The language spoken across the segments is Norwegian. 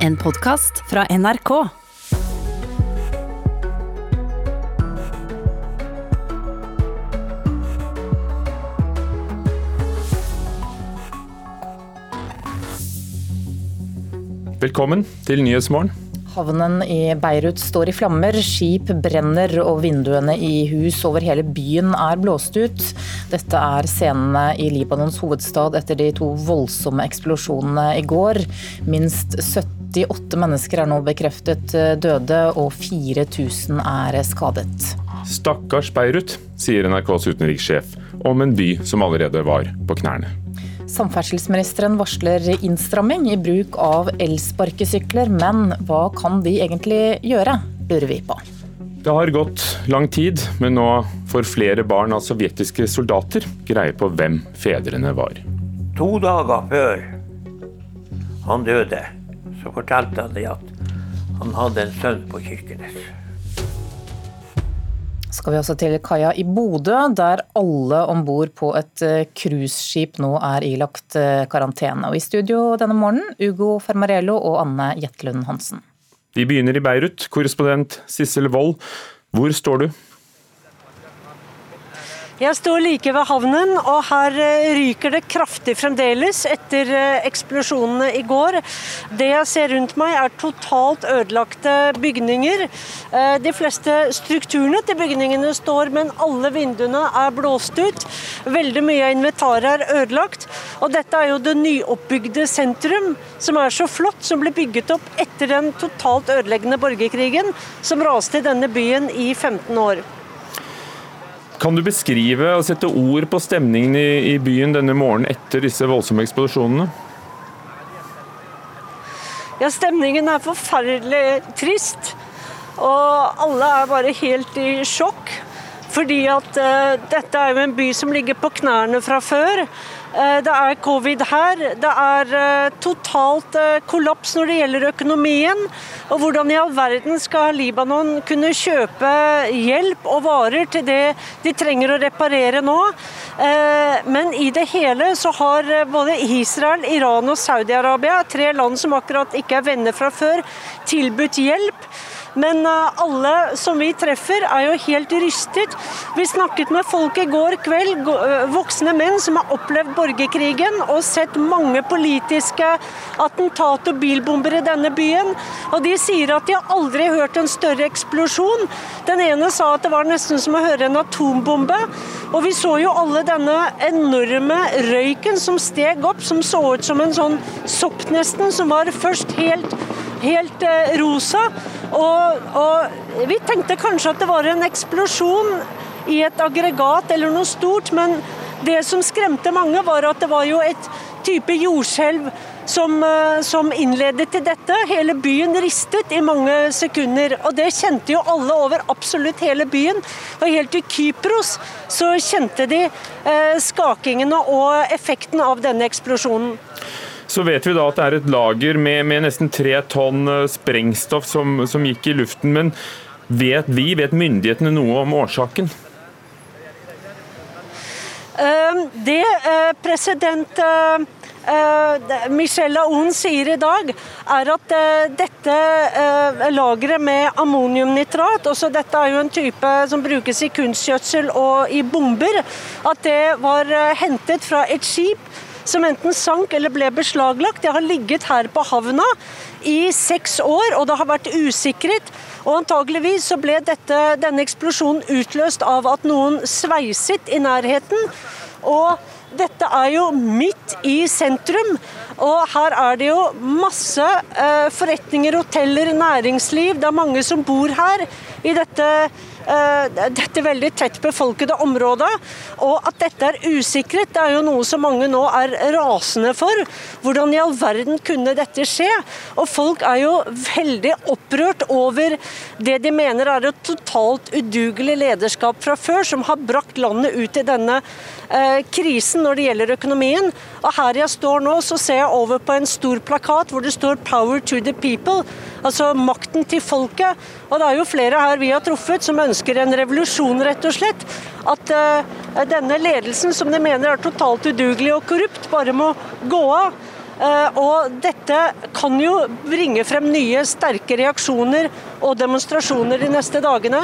En podkast fra NRK. Velkommen til Nyhetsmorgen. Havnen i Beirut står i flammer, skip brenner og vinduene i hus over hele byen er blåst ut. Dette er scenene i Libanons hovedstad etter de to voldsomme eksplosjonene i går. Minst 78 mennesker er nå bekreftet døde, og 4000 er skadet. Stakkars Beirut, sier NRKs utenrikssjef om en by som allerede var på knærne. Samferdselsministeren varsler innstramming i bruk av elsparkesykler, men hva kan de egentlig gjøre, lurer vi på. Det har gått lang tid, men nå får flere barn av sovjetiske soldater greie på hvem fedrene var. To dager før han døde, så fortalte han det at han hadde en sønn på Kirkenes skal vi også til kaia i Bodø, der alle om bord på et eh, cruiseskip nå er ilagt eh, karantene. Og I studio denne morgenen, Ugo Fermarello og Anne Jetlund Hansen. Vi begynner i Beirut. Korrespondent Sissel Wold, hvor står du? Jeg står like ved havnen, og her eh, ryker det kraftig fremdeles etter eh, eksplosjonene i går. Det jeg ser rundt meg er totalt ødelagte bygninger. Eh, de fleste strukturene til bygningene står, men alle vinduene er blåst ut. Veldig mye av inventaret er ødelagt. Og dette er jo det nyoppbygde sentrum, som er så flott, som ble bygget opp etter den totalt ødeleggende borgerkrigen som raste i denne byen i 15 år. Kan du beskrive og sette ord på stemningen i, i byen denne morgenen etter disse voldsomme eksplosjonene? Ja, stemningen er forferdelig trist. Og alle er bare helt i sjokk. Fordi at uh, dette er jo en by som ligger på knærne fra før. Uh, det er covid her. Det er uh, totalt kollaps når det gjelder økonomien. Og hvordan i all verden skal Libanon kunne kjøpe hjelp og varer til det de trenger å reparere nå? Men i det hele så har både Israel, Iran og Saudi-Arabia, tre land som akkurat ikke er venner fra før, tilbudt hjelp. Men eh, alle som vi treffer, er jo helt rystet. Vi snakket med folk i går kveld, eh, voksne menn som har opplevd borgerkrigen og sett mange politiske attentat og bilbomber i denne byen. Og de sier at de har aldri hørt en større eksplosjon. Den ene sa at det var nesten som å høre en atombombe. Og vi så jo alle denne enorme røyken som steg opp, som så ut som en sånn sopp nesten, som var først helt, helt eh, rosa. Og, og vi tenkte kanskje at det var en eksplosjon i et aggregat eller noe stort, men det som skremte mange, var at det var jo et type jordskjelv som, eh, som, innledet til dette. Hele byen ristet i mange sekunder. Og det kjente jo alle over absolutt hele byen. Og helt til Kypros så kjente de eh, skakingene og effekten av denne eksplosjonen. Så vet vi da at det er et lager med, med nesten tre tonn eh, sprengstoff som, som, gikk i luften. Men vet vi, vet myndighetene noe om årsaken? Ehm, det eh, president Michelle Aoun sier i dag, er at dette lageret med ammoniumnitrat, også dette er jo en type som brukes i kunstgjødsel og i bomber, at det var hentet fra et skip som enten sank eller ble beslaglagt. Det har ligget her på havna i seks år, og det har vært usikret. Og antageligvis så ble dette, denne eksplosjonen utløst av at noen sveiset i nærheten. Og dette er jo midt i sentrum, og her er det jo masse eh, forretninger, hoteller, næringsliv. Det er mange som bor her i dette dette veldig tett befolkede området. Og at dette er usikret, det er jo noe som mange nå er rasende for. Hvordan i all verden kunne dette skje? Og folk er jo veldig opprørt over det de mener er et totalt udugelig lederskap fra før, som har brakt landet ut i denne eh, krisen når det gjelder økonomien. Og her jeg står nå, så ser jeg over på en stor plakat hvor det står 'Power to the people', altså makten til folket. Og det er jo flere her vi har truffet som ønsker en revolusjon, rett og slett. At uh, denne ledelsen, som de mener er totalt udugelig og korrupt, bare må gå av. Eh, og dette kan jo bringe frem nye sterke reaksjoner og demonstrasjoner de neste dagene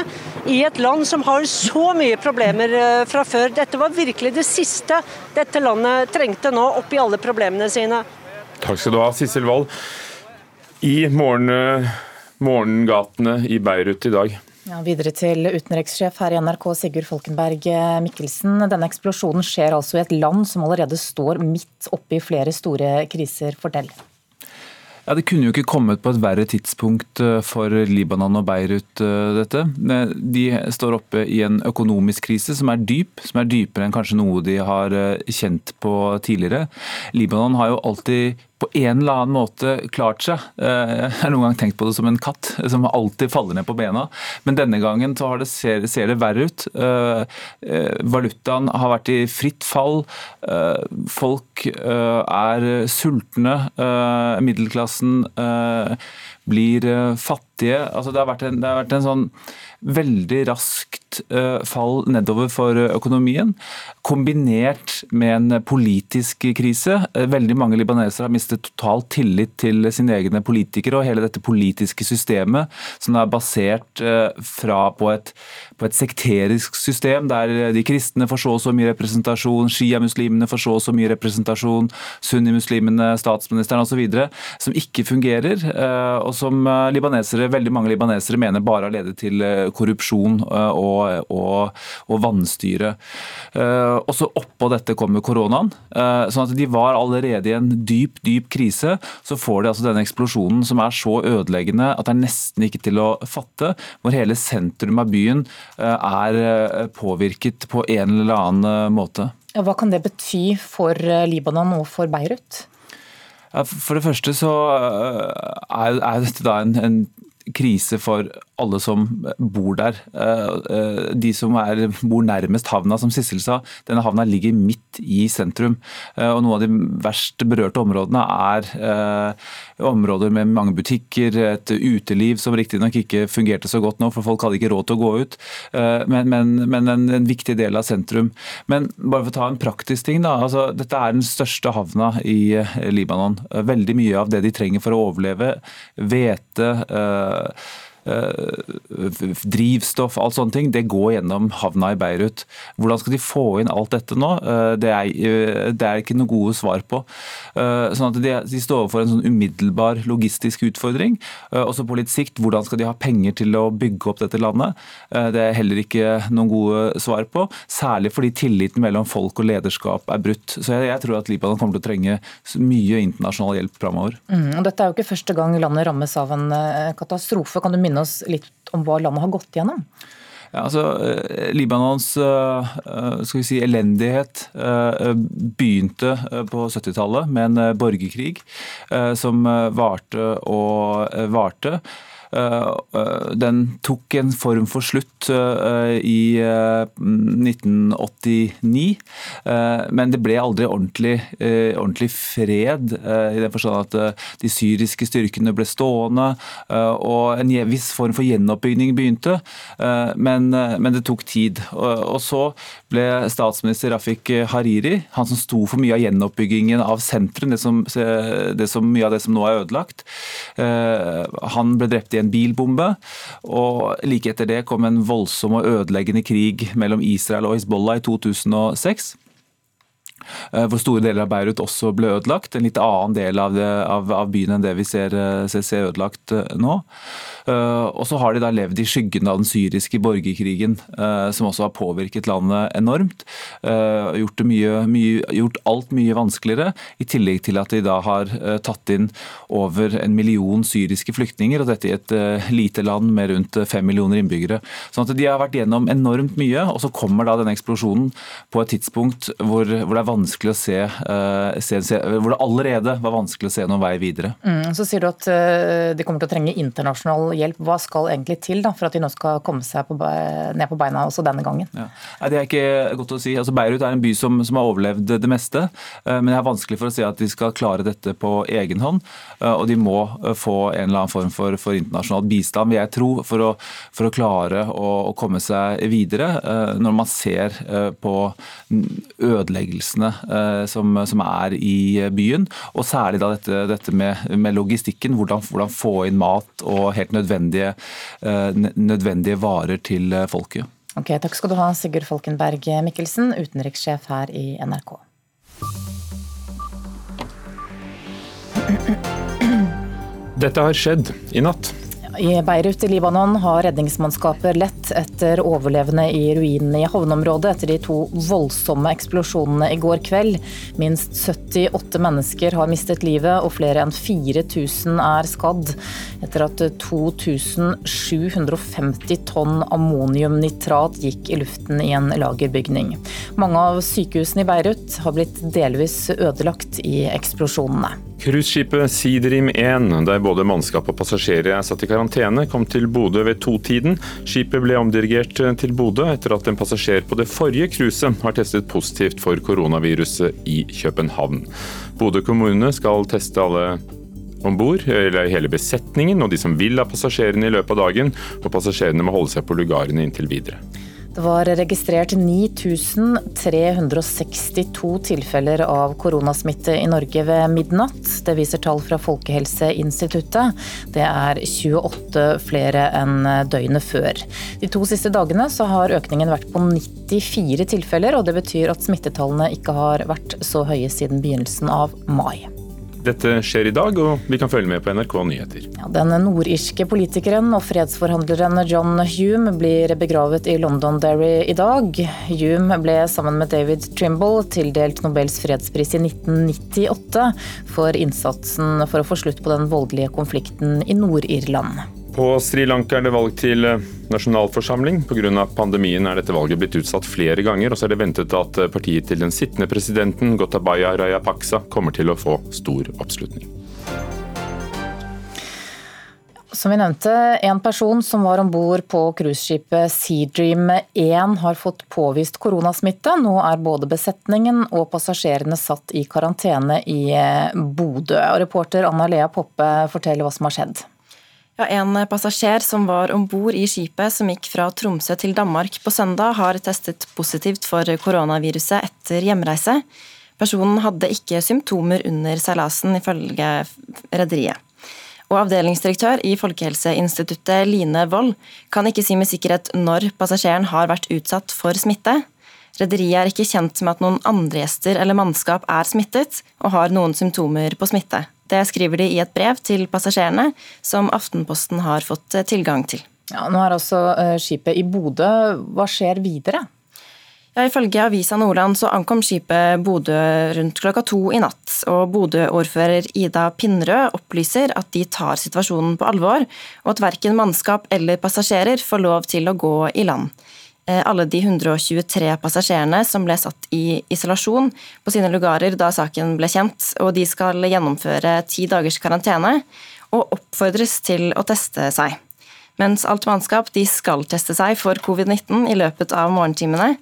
i et land som har så mye problemer eh, fra før. Dette var virkelig det siste dette landet trengte nå, oppi alle problemene sine. Takk skal du ha, Sissel Wold. I morgen, morgengatene i Beirut i dag. Ja, videre til utenrikssjef her i NRK, Sigurd Folkenberg Mikkelsen. Denne eksplosjonen skjer altså i et land som allerede står midt oppi flere store kriser. Fortell. Ja, Det kunne jo ikke kommet på et verre tidspunkt eh, for Libanon og Beirut, eh, dette. De står oppe i en økonomisk krise som er dyp, som er dypere enn kanskje noe de har eh, kjent på tidligere. Libanon har jo alltid på en eller annen måte klart seg. Eh, jeg har noen gang tenkt på det som en katt som alltid faller ned på bena. Men denne gangen så det, ser, ser, det verre ut. Eh, eh, valutaen har vært i fritt fall. Folk er sultne. Middelklassen blir fattige. Altså det, har vært en, har vært en sånn veldig raskt eh, fall nedover for økonomien, kombinert med en politisk krise. Eh, veldig mange libanesere har mistet total tillit til sine egne politikere og hele dette politiske systemet, som er basert eh, fra på et, på et sekterisk system, der de kristne får så og så mye representasjon, sjiamuslimene får så og så mye representasjon, sunnimuslimene, statsministeren osv., som ikke fungerer, og som libanesere, veldig mange libanesere mener bare har ledet til korrupsjon eh, og, og, og vanstyre. Eh, og så Oppå dette kommer koronaen. Eh, sånn at De var allerede i en dyp dyp krise. Så får de altså denne eksplosjonen som er så ødeleggende at det er nesten ikke til å fatte. Hvor hele sentrum av byen er påvirket på en eller annen måte. Hva kan det bety for Libanon og for Beirut? For det første så er, dette da en, en krise for alle som bor der. Eh, eh, de som er, bor nærmest havna, som Sissel sa. Denne havna ligger midt i sentrum. Eh, og Noen av de verst berørte områdene er områder med mange butikker, et uteliv som riktignok ikke fungerte så godt nå, for folk hadde ikke råd til å gå ut. Men, men, men en, en, viktig del av sentrum. Men bare for å ta en praktisk ting. da, altså Dette er den største havna i Libanon. Veldig mye av det de trenger for å overleve, hvete drivstoff, alt sånne ting, det går gjennom havna i Beirut. Hvordan skal de få inn alt dette nå? Eh, det er, eh, det er ikke noe gode svar på. Sånn at de står overfor en sånn umiddelbar logistisk utfordring. Også på litt sikt, hvordan skal de ha penger til å bygge opp dette landet? Det er heller ikke noen gode svar på. Særlig fordi tilliten mellom folk og lederskap er brutt. Så jeg, jeg tror at Libanon kommer til å trenge mye internasjonal hjelp framover. Mm, dette er jo ikke første gang landet rammes av en katastrofe. Kan du minne oss litt om hva landet har gått gjennom? Ja, altså, eh, Libanons eh, eh, skal vi si, elendighet begynte på 70-tallet med en borgerkrig som varte og varte. Eh, eh, den tok en form for slutt eh, i 1989, men det ble aldri ordentlig, ordentlig fred, i den forstand at de syriske styrkene ble stående, og en viss form for gjenoppbygging begynte, men, men det tok tid. Og så ble statsminister Rafik Hariri, han som sto for mye av gjenoppbyggingen av sentrum, det som, det som, mye av det som nå er ødelagt, han ble drept i en bilbombe. Og like etter det kom en voldsom og ødeleggende krig mellom Israel og Hizbollah i 2006 eh, hvor store deler av Beirut også ble ødelagt. En litt annen del av, det, av, av byen enn det vi ser, eh, ser, ser ødelagt eh, nå. Eh, og så har de da levd i skyggen av den syriske borgerkrigen, eh, som også har påvirket landet enormt. Eh, gjort, mye, mye, gjort, alt mye vanskeligere, i tillegg til at de da har tatt inn over en million syriske flyktninger, og dette i et lite land med rundt fem millioner innbyggere. Sånn at de har vært gjennom enormt mye, og så kommer da denne eksplosjonen på et tidspunkt hvor, hvor det er vanskelig å se, se, se, hvor det allerede var vanskelig å se noen vei videre. Mm, så sier du at de kommer til å trenge internasjonal hjelp. Hva skal egentlig til da, for at de nå skal komme seg på, ned på beina også denne gangen? Ja. Det er ikke godt å si. Altså, Beirut er en by som, som, har overlevd det meste. Eh, men det er vanskelig for å si at de skal klare dette på egen hånd. Eh, og de må eh, få en eller annen form for, for internasjonal bistand, vil jeg tro, for å, for å klare å, å, komme seg videre. Når man ser på ødeleggelsene som, som, er i byen. Og særlig da dette, dette med, med, logistikken. Hvordan, hvordan, få inn mat og helt nødvendige, nødvendige varer til folket. Ok, Takk skal du ha, Sigurd Folkenberg Mikkelsen, utenrikssjef her i NRK. Dette har skjedd i natt. I Beirut i Libanon har redningsmannskaper lett etter overlevende i ruinene i havneområdet etter de to voldsomme eksplosjonene i går kveld. Minst 78 mennesker har mistet livet og flere enn 4000 er skadd etter at 2750 tonn ammoniumnitrat gikk i luften i en lagerbygning. Mange av sykehusene i Beirut har blitt delvis ødelagt i eksplosjonene. Cruiseskipet Sea Dream 1, der både mannskap og passasjerer er satt i karantene, kom til Bodø ved to-tiden. Skipet ble omdirigert til Bodø etter at en passasjer på det forrige cruiset har testet positivt for koronaviruset i København. Bodø kommune skal teste alle om bord, eller hele besetningen og de som vil av passasjerene i løpet av dagen, og passasjerene må holde seg på lugarene inntil videre. Det var registrert 9362 tilfeller av koronasmitte i Norge ved midnatt. Det viser tall fra Folkehelseinstituttet. Det er 28 flere enn døgnet før. De to siste dagene har økningen vært på 94 tilfeller, og det betyr at smittetallene ikke har vært så høye siden begynnelsen av mai. Dette skjer i dag, og vi kan følge med på NRK Nyheter. Ja, den nordirske politikeren og fredsforhandleren John Hume blir begravet i Londonderry i dag. Hume ble sammen med David Trimble tildelt Nobels fredspris i 1998 for innsatsen for å få slutt på den voldelige konflikten i Nord-Irland. På Sri Lanka er det valg til eh, nasjonalforsamling. Pga. pandemien er dette valget blitt utsatt flere ganger, og så er det ventet at eh, partiet til den sittende presidenten, Gotabaya Rayapaksa, kommer til å få stor oppslutning. Som vi nevnte, En person som var om bord på cruiseskipet Sea Dream 1 har fått påvist koronasmitte. Nå er både besetningen og passasjerene satt i karantene i eh, Bodø. Reporter Anna Lea Poppe forteller hva som har skjedd. Ja, en passasjer som var om bord i skipet som gikk fra Tromsø til Danmark på søndag, har testet positivt for koronaviruset etter hjemreise. Personen hadde ikke symptomer under seilasen, ifølge rederiet. Og avdelingsdirektør i Folkehelseinstituttet, Line Wold, kan ikke si med sikkerhet når passasjeren har vært utsatt for smitte. Rederiet er ikke kjent med at noen andre gjester eller mannskap er smittet og har noen symptomer på smitte. Det skriver de i et brev til passasjerene, som Aftenposten har fått eh, tilgang til. Ja, nå er altså eh, skipet i Bodø. Hva skjer videre? Ja, Ifølge Avisa Nordland så ankom skipet Bodø rundt klokka to i natt. og Bodø-ordfører Ida Pinnerød opplyser at de tar situasjonen på alvor, og at verken mannskap eller passasjerer får lov til å gå i land. Eh, alle de 123 passasjerene som ble satt i isolasjon på sine lugarer da saken ble kjent, og de skal gjennomføre ti dagers karantene og oppfordres til å teste seg. Mens alt mannskap de skal teste seg for covid-19 i løpet av morgentimene,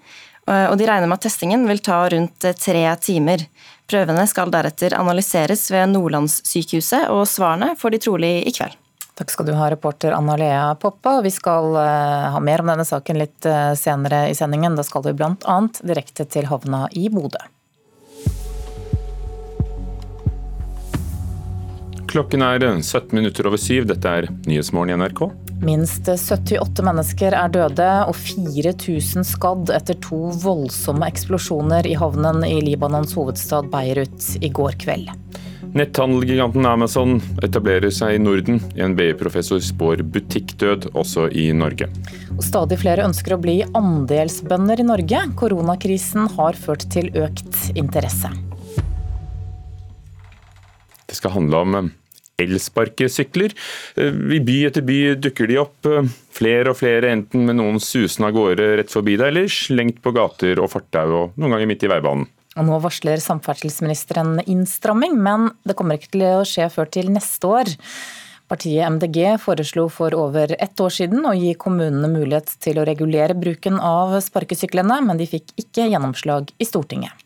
eh, og de regner med at testingen vil ta rundt tre timer. Prøvene skal deretter analyseres ved Nordlandssykehuset, og svarene får de trolig i kveld. Takk skal du ha, reporter Anna Lea Poppa. Vi skal eh, ha mer om denne saken litt eh, senere i sendingen. Da skal vi bl.a. direkte til havna i Bodø. Klokken er 17 minutter over syv. Dette er Nyhetsmorgen i NRK. Minst 78 mennesker er døde og 4000 skadd etter to voldsomme eksplosjoner i havnen i Libanons hovedstad Beirut i går kveld. Netthandelgiganten Amazon etablerer seg i Norden. En BI-professor spår butikkdød også i Norge. Og stadig flere ønsker å bli andelsbønder i Norge. Koronakrisen har ført til økt interesse. Det skal handle om elsparkesykler. I by etter by dukker de opp. Flere og flere, enten med noen susende av gårde rett forbi deg, eller slengt på gater og fortau, og noen ganger midt i veibanen. Og nå varsler samferdselsministeren innstramming, men det kommer ikke til å skje før til neste år. Partiet MDG foreslo for over ett år siden å gi kommunene mulighet til å regulere bruken av sparkesyklene, men de fikk ikke gjennomslag i Stortinget.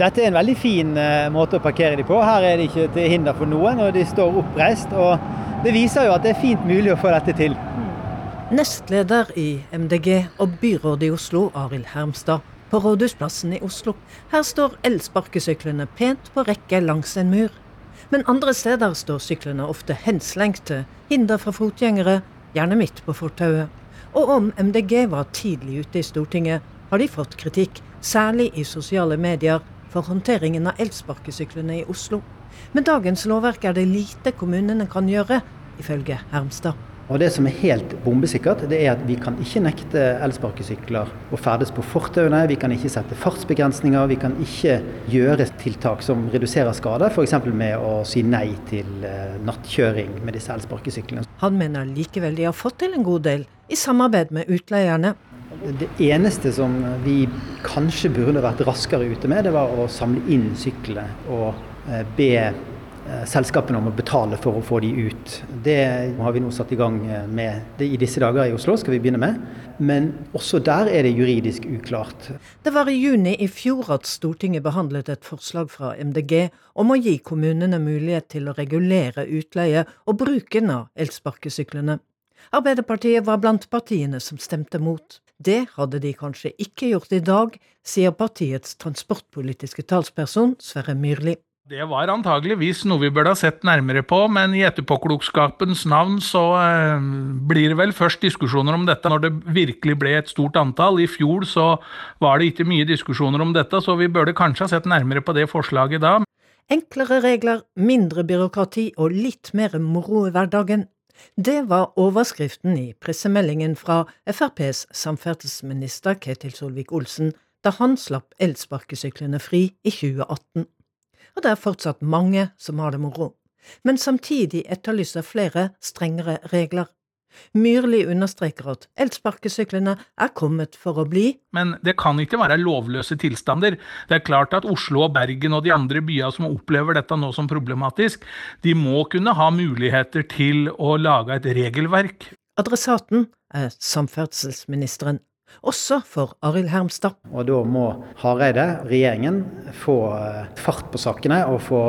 Dette er en veldig fin eh, måte å parkere de på. Her er de ikke til hinder for noen, og de står oppreist. og Det viser jo at det er fint mulig å få dette til. Nestleder i MDG og byrådet i Oslo, Arild Hermstad. På Rådhusplassen i Oslo. Her står elsparkesyklene pent på rekke langs en mur. Men andre steder står syklene ofte henslengte, hinder for fotgjengere, gjerne midt på fortauet. Og om MDG var tidlig ute i Stortinget, har de fått kritikk, særlig i sosiale medier, for håndteringen av elsparkesyklene i Oslo. Med dagens lovverk er det lite kommunene kan gjøre, ifølge Hermstad. Og Det som er helt bombesikkert, det er at vi kan ikke nekte elsparkesykler å ferdes på fortauene. Vi kan ikke sette fartsbegrensninger. Vi kan ikke gjøre tiltak som reduserer skade, f.eks. med å si nei til eh, nattkjøring med disse elsparkesyklene. Han mener likevel de har fått til en god del, i samarbeid med utleierne. Det eneste som vi kanskje burde vært raskere ute med, det var å samle inn syklene og eh, be selskapene om å betale for å få de ut. Det har vi nå satt i gang eh, med i disse dager i Oslo, skal vi begynne med. Men også der er det juridisk uklart. Det var i juni i fjor at Stortinget behandlet et forslag fra MDG om å gi kommunene mulighet til å regulere utleie og bruken av elsparkesyklene. Arbeiderpartiet var blant partiene som stemte mot. Det hadde de kanskje ikke gjort i dag, sier partiets transportpolitiske talsperson Sverre Myrli. Det var antageligvis noe vi burde ha sett nærmere på, men i etterpåklokskapens navn så eh, blir det vel først diskusjoner om dette når det virkelig ble et stort antall. I fjor så var det ikke mye diskusjoner om dette, så vi burde kanskje ha sett nærmere på det forslaget da. Enklere regler, mindre byråkrati og litt mer moro i hverdagen. Det var overskriften i pressemeldingen fra FrPs samferdselsminister Ketil Solvik-Olsen da han slapp elsparkesyklene fri i 2018 og det er fortsatt mange som har det moro. Men samtidig etterlyser flere strengere regler. Myrli understreker at elsparkesyklene er kommet for å bli. Men det kan ikke være lovløse tilstander. Det er klart at Oslo og Bergen og de andre byene som opplever dette nå som problematisk, de må kunne ha muligheter til å lage et regelverk. Adressaten er samferdselsministeren også for Arild Hermstad. Og Da må Hareide, regjeringen, få eh, fart på sakene og få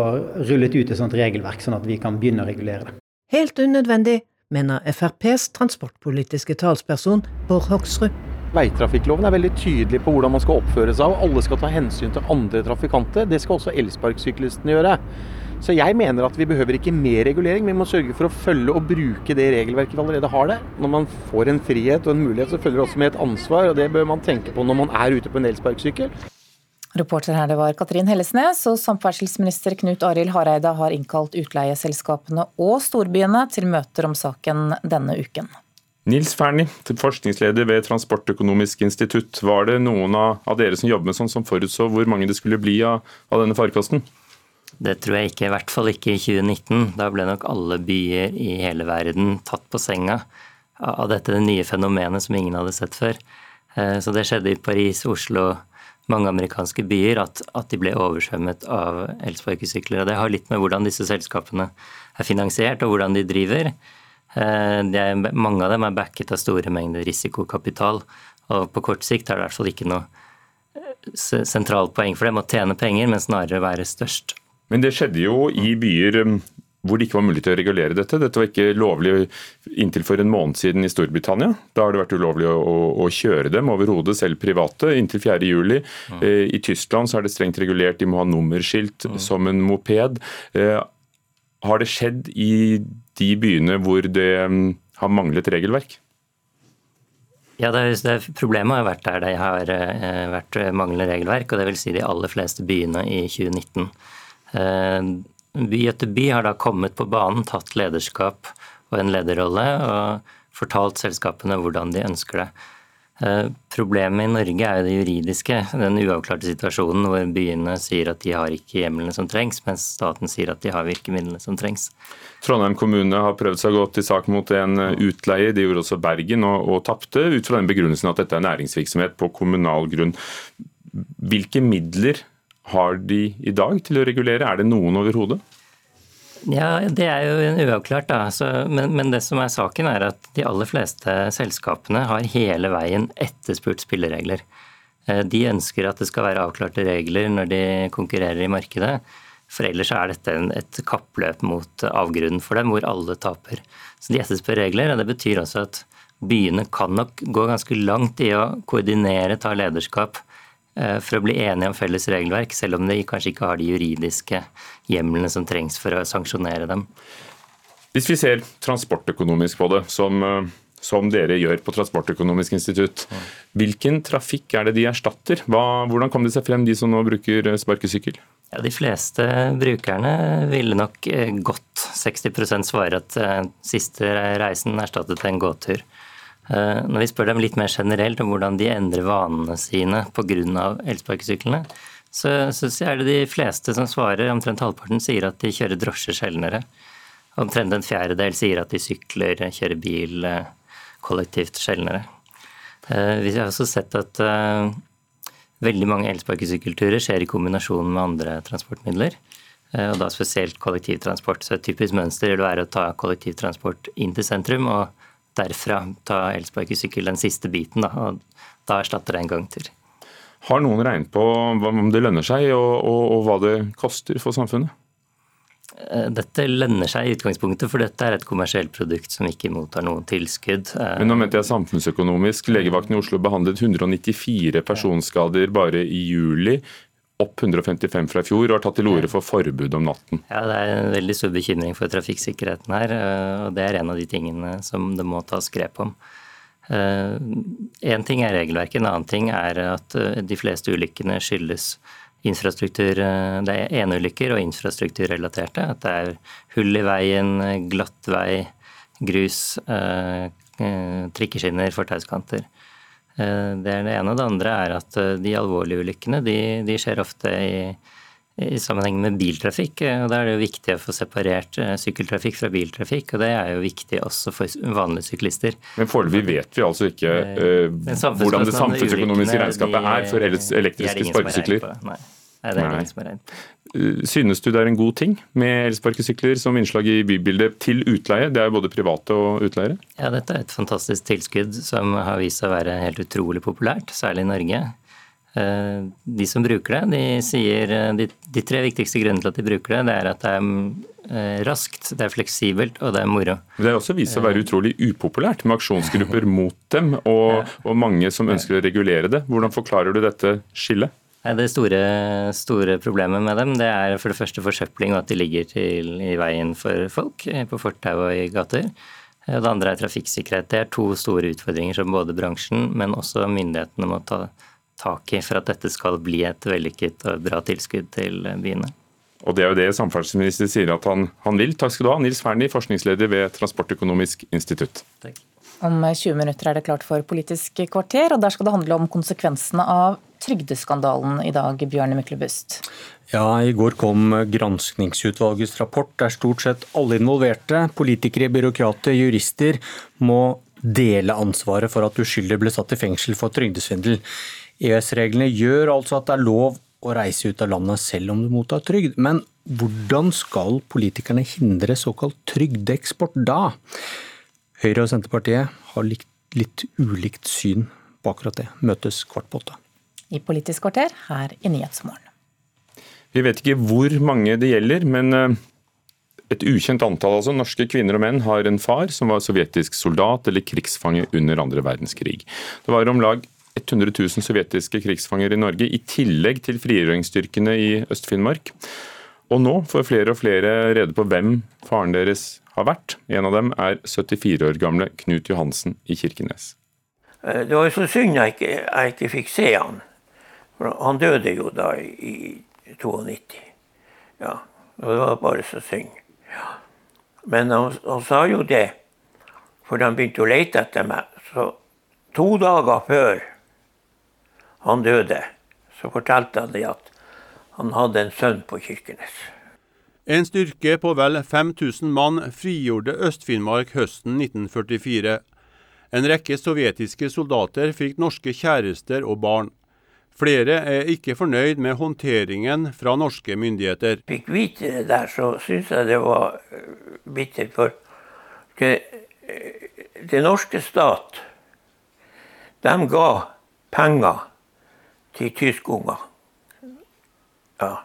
rullet ut et sånt regelverk, sånn at vi kan begynne å regulere det. Helt unødvendig, mener FrPs transportpolitiske talsperson Bård Hoksrud. Veitrafikkloven er veldig tydelig på hvordan man skal oppføre seg, og alle skal ta hensyn til andre trafikanter. Det skal også elsparkesyklistene gjøre. Så jeg mener at vi behøver ikke mer regulering, vi må sørge for å følge og bruke det regelverket vi allerede har der. Når man får en frihet og en mulighet, så følger det også med et ansvar, og det bør man tenke på når man er ute på en elsparkesykkel. Reporter her det var Katrin Hellesnes, og samferdselsminister Knut Arild Hareide har innkalt utleieselskapene og storbyene til møter om saken denne uken. Nils Ferni, forskningsleder ved Transportøkonomisk institutt. Var det noen av dere som jobber med sånn som forutså hvor mange det skulle bli av, av denne farkosten? Det tror jeg ikke, i hvert fall ikke i 2019. Da ble nok alle byer i hele verden tatt på senga av dette det nye fenomenet som ingen hadde sett før. Eh, så det skjedde i Paris, Oslo, mange amerikanske byer at, at de ble oversvømmet av elsparkesykler. Det har litt med hvordan disse selskapene er finansiert og hvordan de driver. De er, mange av dem er backet av store mengder risikokapital. Og på kort sikt er det i hvert fall ikke noe eh, sentralt poeng for dem å tjene penger, men snarere være størst. Men det skjedde jo i byer um, hvor det ikke var mulig til å regulere dette. Dette var ikke lovlig inntil for en måned siden i Storbritannia. Da har det vært ulovlig å, å, å kjøre dem overhodet, selv private, inntil 4.7. Mm. Eh, I Tyskland så er det strengt regulert, de må ha nummerskilt mm. som en moped. Eh, har det skjedd i de byene hvor det um, har manglet regelverk? Ja, det, det, Problemet har vært der det har eh, vært manglende regelverk, og det vil si de aller fleste byene i 2019. Eh, etter by har da kommet på banen, tatt lederskap og en lederrolle og fortalt selskapene hvordan de ønsker det. Eh, problemet i Norge er jo det juridiske, den uavklarte situasjonen hvor byene sier at de har ikke hjemlene som trengs, mens staten sier at de har virkemidlene som trengs. Trondheim kommune har prøvd seg godt i sak mot en utleie, de gjorde også Bergen, og, og tapte ut fra den begrunnelsen at dette er næringsvirksomhet på kommunal grunn. Hvilke midler har de i dag til å regulere? Er det noen overhodet? Ja, Det er jo uavklart. da. Så, men, men, det som er saken er at de aller fleste selskapene har hele veien etterspurt spilleregler. Eh, de ønsker at det skal være avklarte regler når de konkurrerer i markedet. For ellers er dette et kappløp mot avgrunnen for dem, hvor alle taper. Så de etterspør regler, og det betyr også at byene kan nok gå ganske langt i å koordinere, ta lederskap for å bli enige om felles regelverk, selv om de kanskje ikke har de juridiske hjemlene som trengs for å sanksjonere dem. Hvis vi ser transportøkonomisk på det, som, som dere gjør på Transportøkonomisk institutt, hvilken trafikk er det de erstatter? Hva, hvordan kom det seg frem, de som nå bruker sparkesykkel? Ja, De fleste brukerne ville nok godt 60% svare at siste reisen erstattet en gåtur. Eh, når vi spør dem litt mer generelt om hvordan de endrer vanene sine pga. elsparkesyklene, så, så er det de fleste som svarer, omtrent halvparten, sier at de kjører drosje sjeldnere. Omtrent en fjerdedel sier at de sykler, kjører bil eh, kollektivt sjeldnere. Eh, vi har også sett at veldig mange elsparkesykkelturer skjer i kombinasjon med andre transportmidler. Og da spesielt kollektivtransport. Så et typisk mønster vil være å ta kollektivtransport inn til sentrum og derfra ta elsparkesykkel den siste biten, da, og da erstatter det en gang til. Har noen regnet på om det lønner seg, og, og, og hva det koster for samfunnet? Eh, dette lønner seg i utgangspunktet, for dette er et kommersielt produkt som ikke mottar noen tilskudd. Eh, Men nå mente jeg samfunnsøkonomisk. Legevakten i Oslo behandlet 194 personskader bare i juli opp 155 fra i fjor og har tatt til orde for forbud om natten. Ja, Det er en veldig stor bekymring for trafikksikkerheten her, eh, og det er en av de tingene som det må tas grep om. Én eh, ting er regelverket, en annen ting er at eh, de fleste ulykkene skyldes infrastruktur, det er eneulykker og infrastrukturrelaterte. At det er hull i veien, glatt vei, grus, trikkeskinner, fortauskanter. Eh, det er det ene. Det andre er at eh, de alvorlige ulykkene de, de skjer ofte i, i, sammenheng med biltrafikk. og Da er det jo viktig å få separert eh, sykkeltrafikk fra biltrafikk. og Det er jo viktig også for vanlige syklister. Men foreløpig vet vi altså ikke uh, hvordan det samfunnsøkonomiske regnskapet er for elektriske sparkesykler. Nei. Det er ingen som rent. Eh, synes du det er en god ting med elsparkesykler som innslag i bybildet til utleie? Det er jo både private og utleiere? Ja, dette er et fantastisk tilskudd som har vist seg å være helt utrolig populært, særlig i Norge. Eh, de som bruker det, de sier eh, de, de tre viktigste grunnene til at de bruker det, det er at det er raskt, det er fleksibelt og det er moro. Det har også vist seg å være utrolig upopulært med aksjonsgrupper mot dem, og, og mange som ønsker å regulere det. Hvordan forklarer du dette skillet? Det store, store, problemet med dem det er for det første forsøpling og at de ligger til, i veien for folk eh, på fortau og i gater. Eh, det andre er trafikksikkerhet. Det er to store utfordringer som både bransjen, men også myndighetene må ta tak i for at dette skal bli et vellykket og bra tilskudd til byene. Og Det er jo det samferdselsministeren sier at han, han, vil. Takk skal du ha, Nils Fernie, forskningsleder ved Transportøkonomisk institutt. Takk. Om 20 minutter er det klart for Politisk kvarter, og der skal det handle om konsekvensene av trygdeskandalen i dag, Bjørne Myklebust. Ja, I går kom granskningsutvalgets rapport der stort sett alle involverte, politikere, byråkrater, jurister, må dele ansvaret for at uskyldige ble satt i fengsel for trygdesvindel. EØS-reglene gjør altså at det er lov å reise ut av landet selv om du mottar trygd. Men hvordan skal politikerne hindre såkalt trygdeeksport da? Høyre og Senterpartiet har litt, litt ulikt syn på akkurat det. Møtes kvart på åtte. I Politisk kvarter her i Nyhetsmorgen. Vi vet ikke hvor mange det gjelder, men eh, et ukjent antall altså, norske kvinner og menn har en far som var sovjetisk soldat eller krigsfange under andre verdenskrig. Det var om lag 100 000 sovjetiske krigsfanger i Norge, i tillegg til frigjøringsstyrkene i Øst-Finnmark. Og nå får flere og flere rede på hvem faren deres har vært. En av dem er 74 år gamle Knut Johansen i Kirkenes. Eh, det var jo så synd jeg ikke, jeg ikke fikk se han. For han døde jo da i 92. Ja, og det var bare så synd. Ja. Men han, han, sa jo det, for de begynte å lete etter meg. Så to dager før han døde, så fortalte han det at han hadde en sønn på Kirkenes. En styrke på vel 5000 mann frigjorde Øst-Finnmark høsten 1944. En rekke sovjetiske soldater fikk norske kjærester og barn. Flere er ikke fornøyd med håndteringen fra norske myndigheter. Fikk vite det der, så syns jeg det var eh, bittert. For det, eh, norske stat, de ga penger til tyskunger. Ja,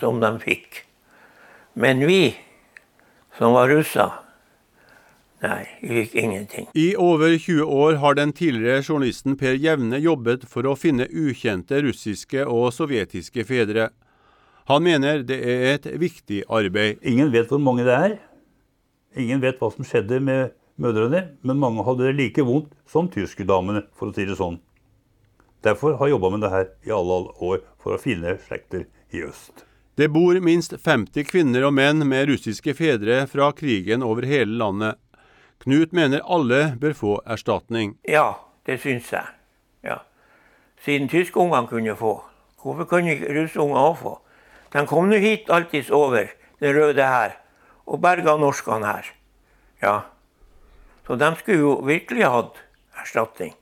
som de fikk. Men vi som var russer, Nei, vi fikk ingenting. I over 20 år har den tidligere journalisten Per Jevne jobbet for å finne ukjente russiske og sovjetiske fedre. Han mener det er et viktig arbeid. Ingen vet hvor mange det er. Ingen vet hva som skjedde med mødrene, men mange hadde det like vondt som tyskerdomene, for å si det sånn. Derfor har jeg jobba med det her i alle år, for å finne slekter i øst. Det bor minst 50 kvinner og menn med russiske fedre fra krigen over hele landet. Knut mener alle bør få erstatning. Ja, det syns jeg. Ja. Siden tyskungene kunne få. Hvorfor kunne ikke russungene òg få? De kom nå hit alltids over Den røde hær og berga norskene her. Ja. Så de skulle jo virkelig hatt erstatning.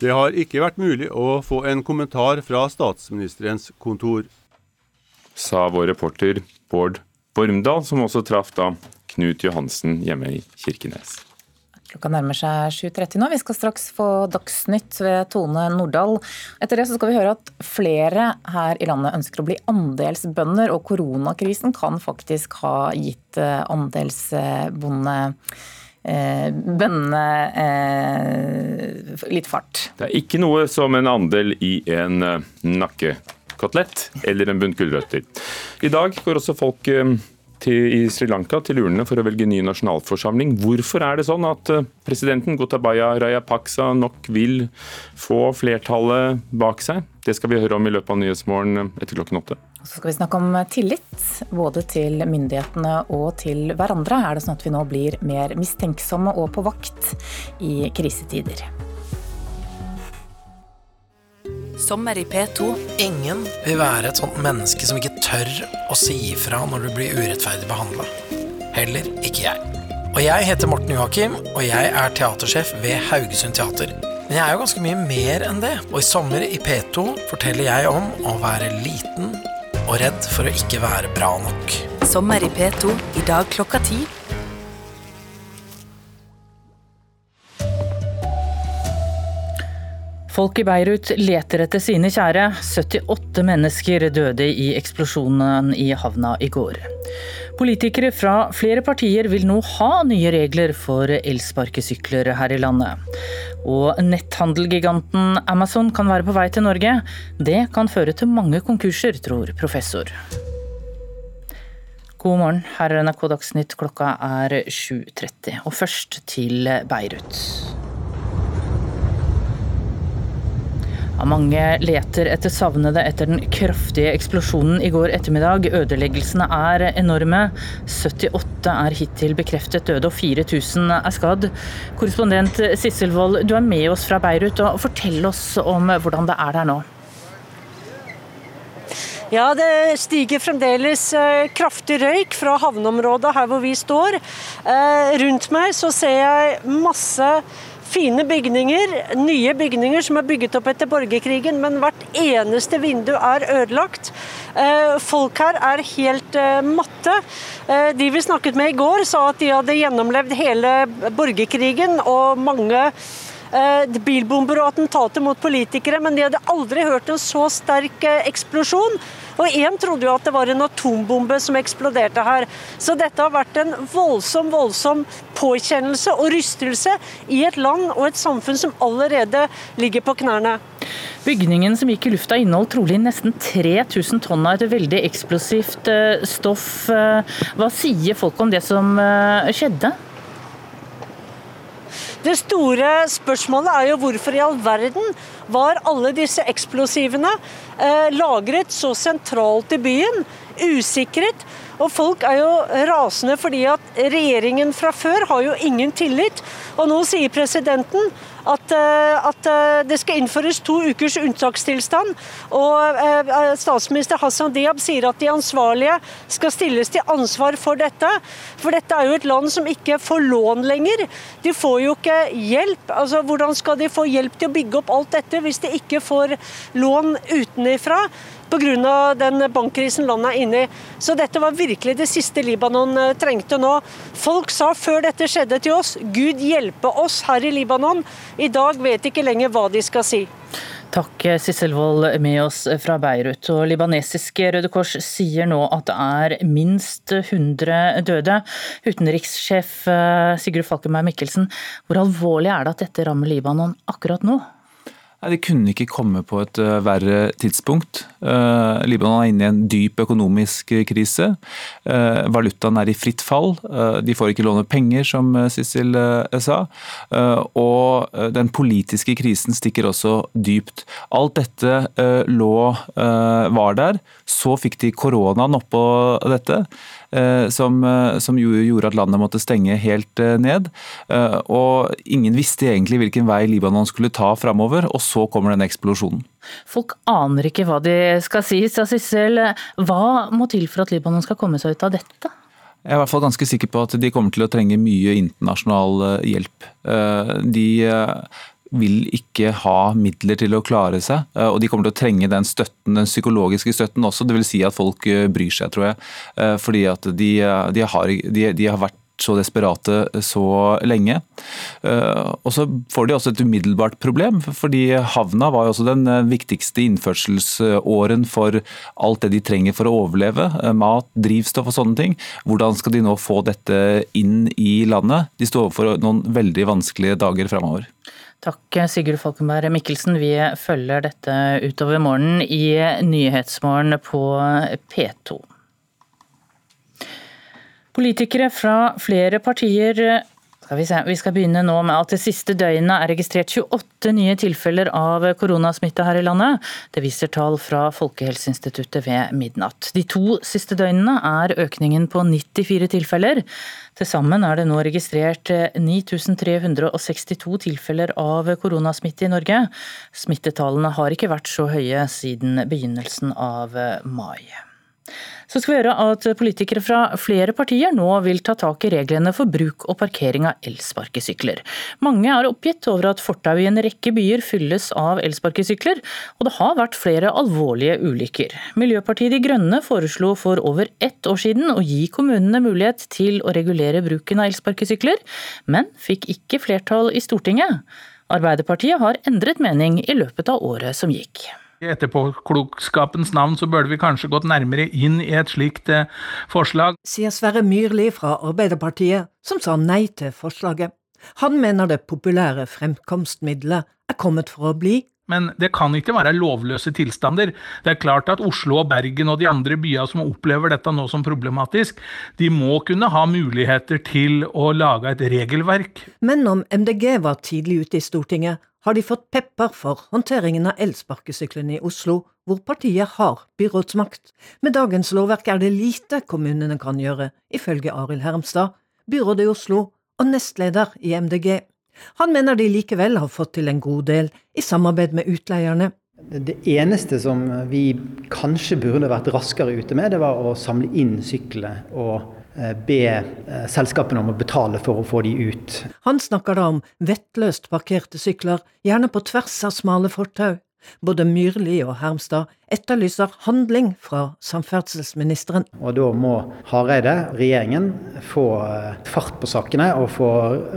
Det har ikke vært mulig å få en kommentar fra statsministerens kontor. Sa vår reporter Bård Bormdal, som også traff da Knut Johansen hjemme i Kirkenes. Klokka nærmer seg 7.30 nå. Vi skal straks få Dagsnytt ved Tone Nordahl. Etter det så skal vi høre at flere her i landet ønsker å bli andelsbønder, og koronakrisen kan faktisk ha gitt eh, andelsbonde eh, bøndene eh, litt fart. Det er ikke noe som en andel i en eh, nakkekotelett eller en bunt gulrøtter. I dag går også folk eh, til, i Sri Lanka til urnene for å velge ny nasjonalforsamling. Hvorfor er det sånn at eh, presidenten Gotabaya Rayapaksa nok vil få flertallet bak seg? Det skal vi høre om i løpet av Nyhetsmorgen eh, etter klokken åtte. Så skal vi snakke om tillit, både til myndighetene og til hverandre. Er det sånn at vi nå blir mer mistenksomme og på vakt i krisetider? Sommer i P2. Ingen vil være et sånt menneske som ikke tør å si ifra når du blir urettferdig behandla. Heller ikke jeg. Og jeg heter Morten Joakim, og jeg er teatersjef ved Haugesund Teater. Men jeg er jo ganske mye mer enn det, og i sommer i P2 forteller jeg om å være liten og redd for å ikke være bra nok. Sommer i P2 i dag klokka ti. Folk i Beirut leter etter sine kjære. 78 mennesker døde i eksplosjonen i havna i går. Politikere fra flere partier vil nå ha nye regler for elsparkesykler her i landet. Og netthandelgiganten Amazon kan være på vei til Norge. Det kan føre til mange konkurser, tror professor. God morgen, her er NRK Dagsnytt. Klokka er 7.30. Og først til Beirut. Ja, mange leter etter savnede etter den kraftige eksplosjonen i går ettermiddag. Ødeleggelsene er enorme. 78 er hittil bekreftet døde og 4000 er skadd. Korrespondent Sissel Wold, du er med oss fra Beirut. og Fortell oss om hvordan det er der nå. Ja, det stiger fremdeles eh, kraftig røyk fra havneområdet her hvor vi står. Eh, rundt meg så ser jeg masse fine bygninger, nye bygninger som er bygget opp etter borgerkrigen, men hvert eneste vindu er ødelagt. Eh, folk her er helt matte. De vi snakket med i går, sa at de hadde gjennomlevd hele borgerkrigen og mange bilbomber og attentater mot politikere, men de hadde aldri hørt en så sterk eksplosjon. Og én trodde jo at det var en atombombe som eksploderte her. Så dette har vært en voldsom, voldsom påkjennelse og rystelse i et land og et samfunn som allerede ligger på knærne. Bygningen som gikk i lufta inneholdt trolig nesten 3000 tonn av et veldig eksplosivt stoff. Hva sier folk om det som skjedde? Det store spørsmålet er jo hvorfor i all verden var alle disse eksplosivene eh, lagret så sentralt i byen, usikret. Og folk er jo rasende fordi at regjeringen fra før har jo ingen tillit. Og nå sier presidenten at, at, det skal innføres to ukers unntakstilstand. Og statsminister Hassan Diab sier at de ansvarlige skal stilles til ansvar for dette. For dette er jo et land som ikke får lån lenger. De får jo ikke hjelp. Altså, Hvordan skal de få hjelp til å bygge opp alt dette hvis de ikke får lån utenifra? Pga. den bankkrisen landet er inne i. Så dette var virkelig det siste Libanon eh, trengte nå. Folk sa før dette skjedde til oss, Gud hjelpe oss her i Libanon. I dag vet de ikke lenger hva de skal si. Takk, Sissel Wold med oss fra Beirut. Og libanesiske Røde Kors sier nå at det er minst 100 døde. Utenrikssjef eh, Sigurd Falkenberg Mikkelsen, hvor alvorlig er det at dette rammer Libanon akkurat nå? Nei, Det kunne ikke komme på et uh, verre tidspunkt. Uh, Libanon er inne i en dyp økonomisk krise. Uh, valutaen er i fritt fall. de får ikke låne penger, som Sissel sa. og den politiske krisen stikker også dypt. Alt dette lå, var der. Så fikk de koronaen oppå dette. Eh, som, eh, som gjorde at landet måtte stenge helt eh, ned. Og ingen visste egentlig hvilken vei Libanon skulle ta framover, og så kommer den eksplosjonen. Folk aner ikke hva de skal si, sa Sissel. Hva må til for at Libanon skal komme seg ut av dette? Jeg er i hvert fall ganske sikker på at de kommer til å trenge mye internasjonal hjelp. De vil ikke ha midler til å klare seg, eh, og de kommer til å trenge den støtten, den psykologiske støtten også. Vil si at folk eh, bryr seg, tror jeg. Eh, fordi at de, de, har, de, de har vært så desperate så lenge. Og Så får de også et umiddelbart problem, fordi havna var jo også den viktigste innførselsåren for alt det de trenger for å overleve. Mat, drivstoff og sånne ting. Hvordan skal de nå få dette inn i landet? De står overfor noen veldig vanskelige dager framover. Takk Sigurd Falkenberg Mikkelsen. Vi følger dette utover morgenen i Nyhetsmorgen på P2. Politikere fra flere partier skal vi, vi, skal begynne nå med at det siste døgnet er registrert 28 nye tilfeller av koronasmitte her i landet. Det viser tall fra Folkehelseinstituttet ved midnatt. De to siste døgnene er økningen på 94 tilfeller. Til sammen er det nå registrert 9362 tilfeller av koronasmitte i Norge. Smittetallene har ikke vært så høye siden begynnelsen av mai. Så skal vi høre at politikere fra flere partier nå vil ta tak i reglene for bruk og parkering av elsparkesykler. Mange er oppgitt over at fortau i en rekke byer fylles av elsparkesykler, og det har vært flere alvorlige ulykker. Miljøpartiet De Grønne foreslo for over ett år siden å gi kommunene mulighet til å regulere bruken av elsparkesykler, men fikk ikke flertall i Stortinget. Arbeiderpartiet har endret mening i løpet av året som gikk. I etterpåklokskapens navn så burde vi kanskje gått nærmere inn i et slikt eh, forslag. Sier Sverre Myrli fra Arbeiderpartiet, som sa nei til forslaget. Han mener det populære fremkomstmiddelet er kommet for å bli. Men det kan ikke være lovløse tilstander. Det er klart at Oslo og Bergen og de andre byene som opplever dette nå som problematisk, de må kunne ha muligheter til å lage et regelverk. Men om MDG var tidlig ute i Stortinget, har de fått pepper for håndteringen av elsparkesyklene i Oslo, hvor partiet har byrådsmakt. Med dagens lovverk er det lite kommunene kan gjøre, ifølge Arild Hermstad, byrådet i Oslo og nestleder i MDG. Han mener de likevel har fått til en god del, i samarbeid med utleierne. Det eneste som vi kanskje burde vært raskere ute med, det var å samle inn syklene og be eh, selskapene om å betale for å få de ut. Han snakker da om vettløst parkerte sykler, gjerne på tvers av smale fortau. Både Myrli og Hermstad etterlyser handling fra samferdselsministeren. Og da må Hareide, regjeringen, få eh, fart på sakene og få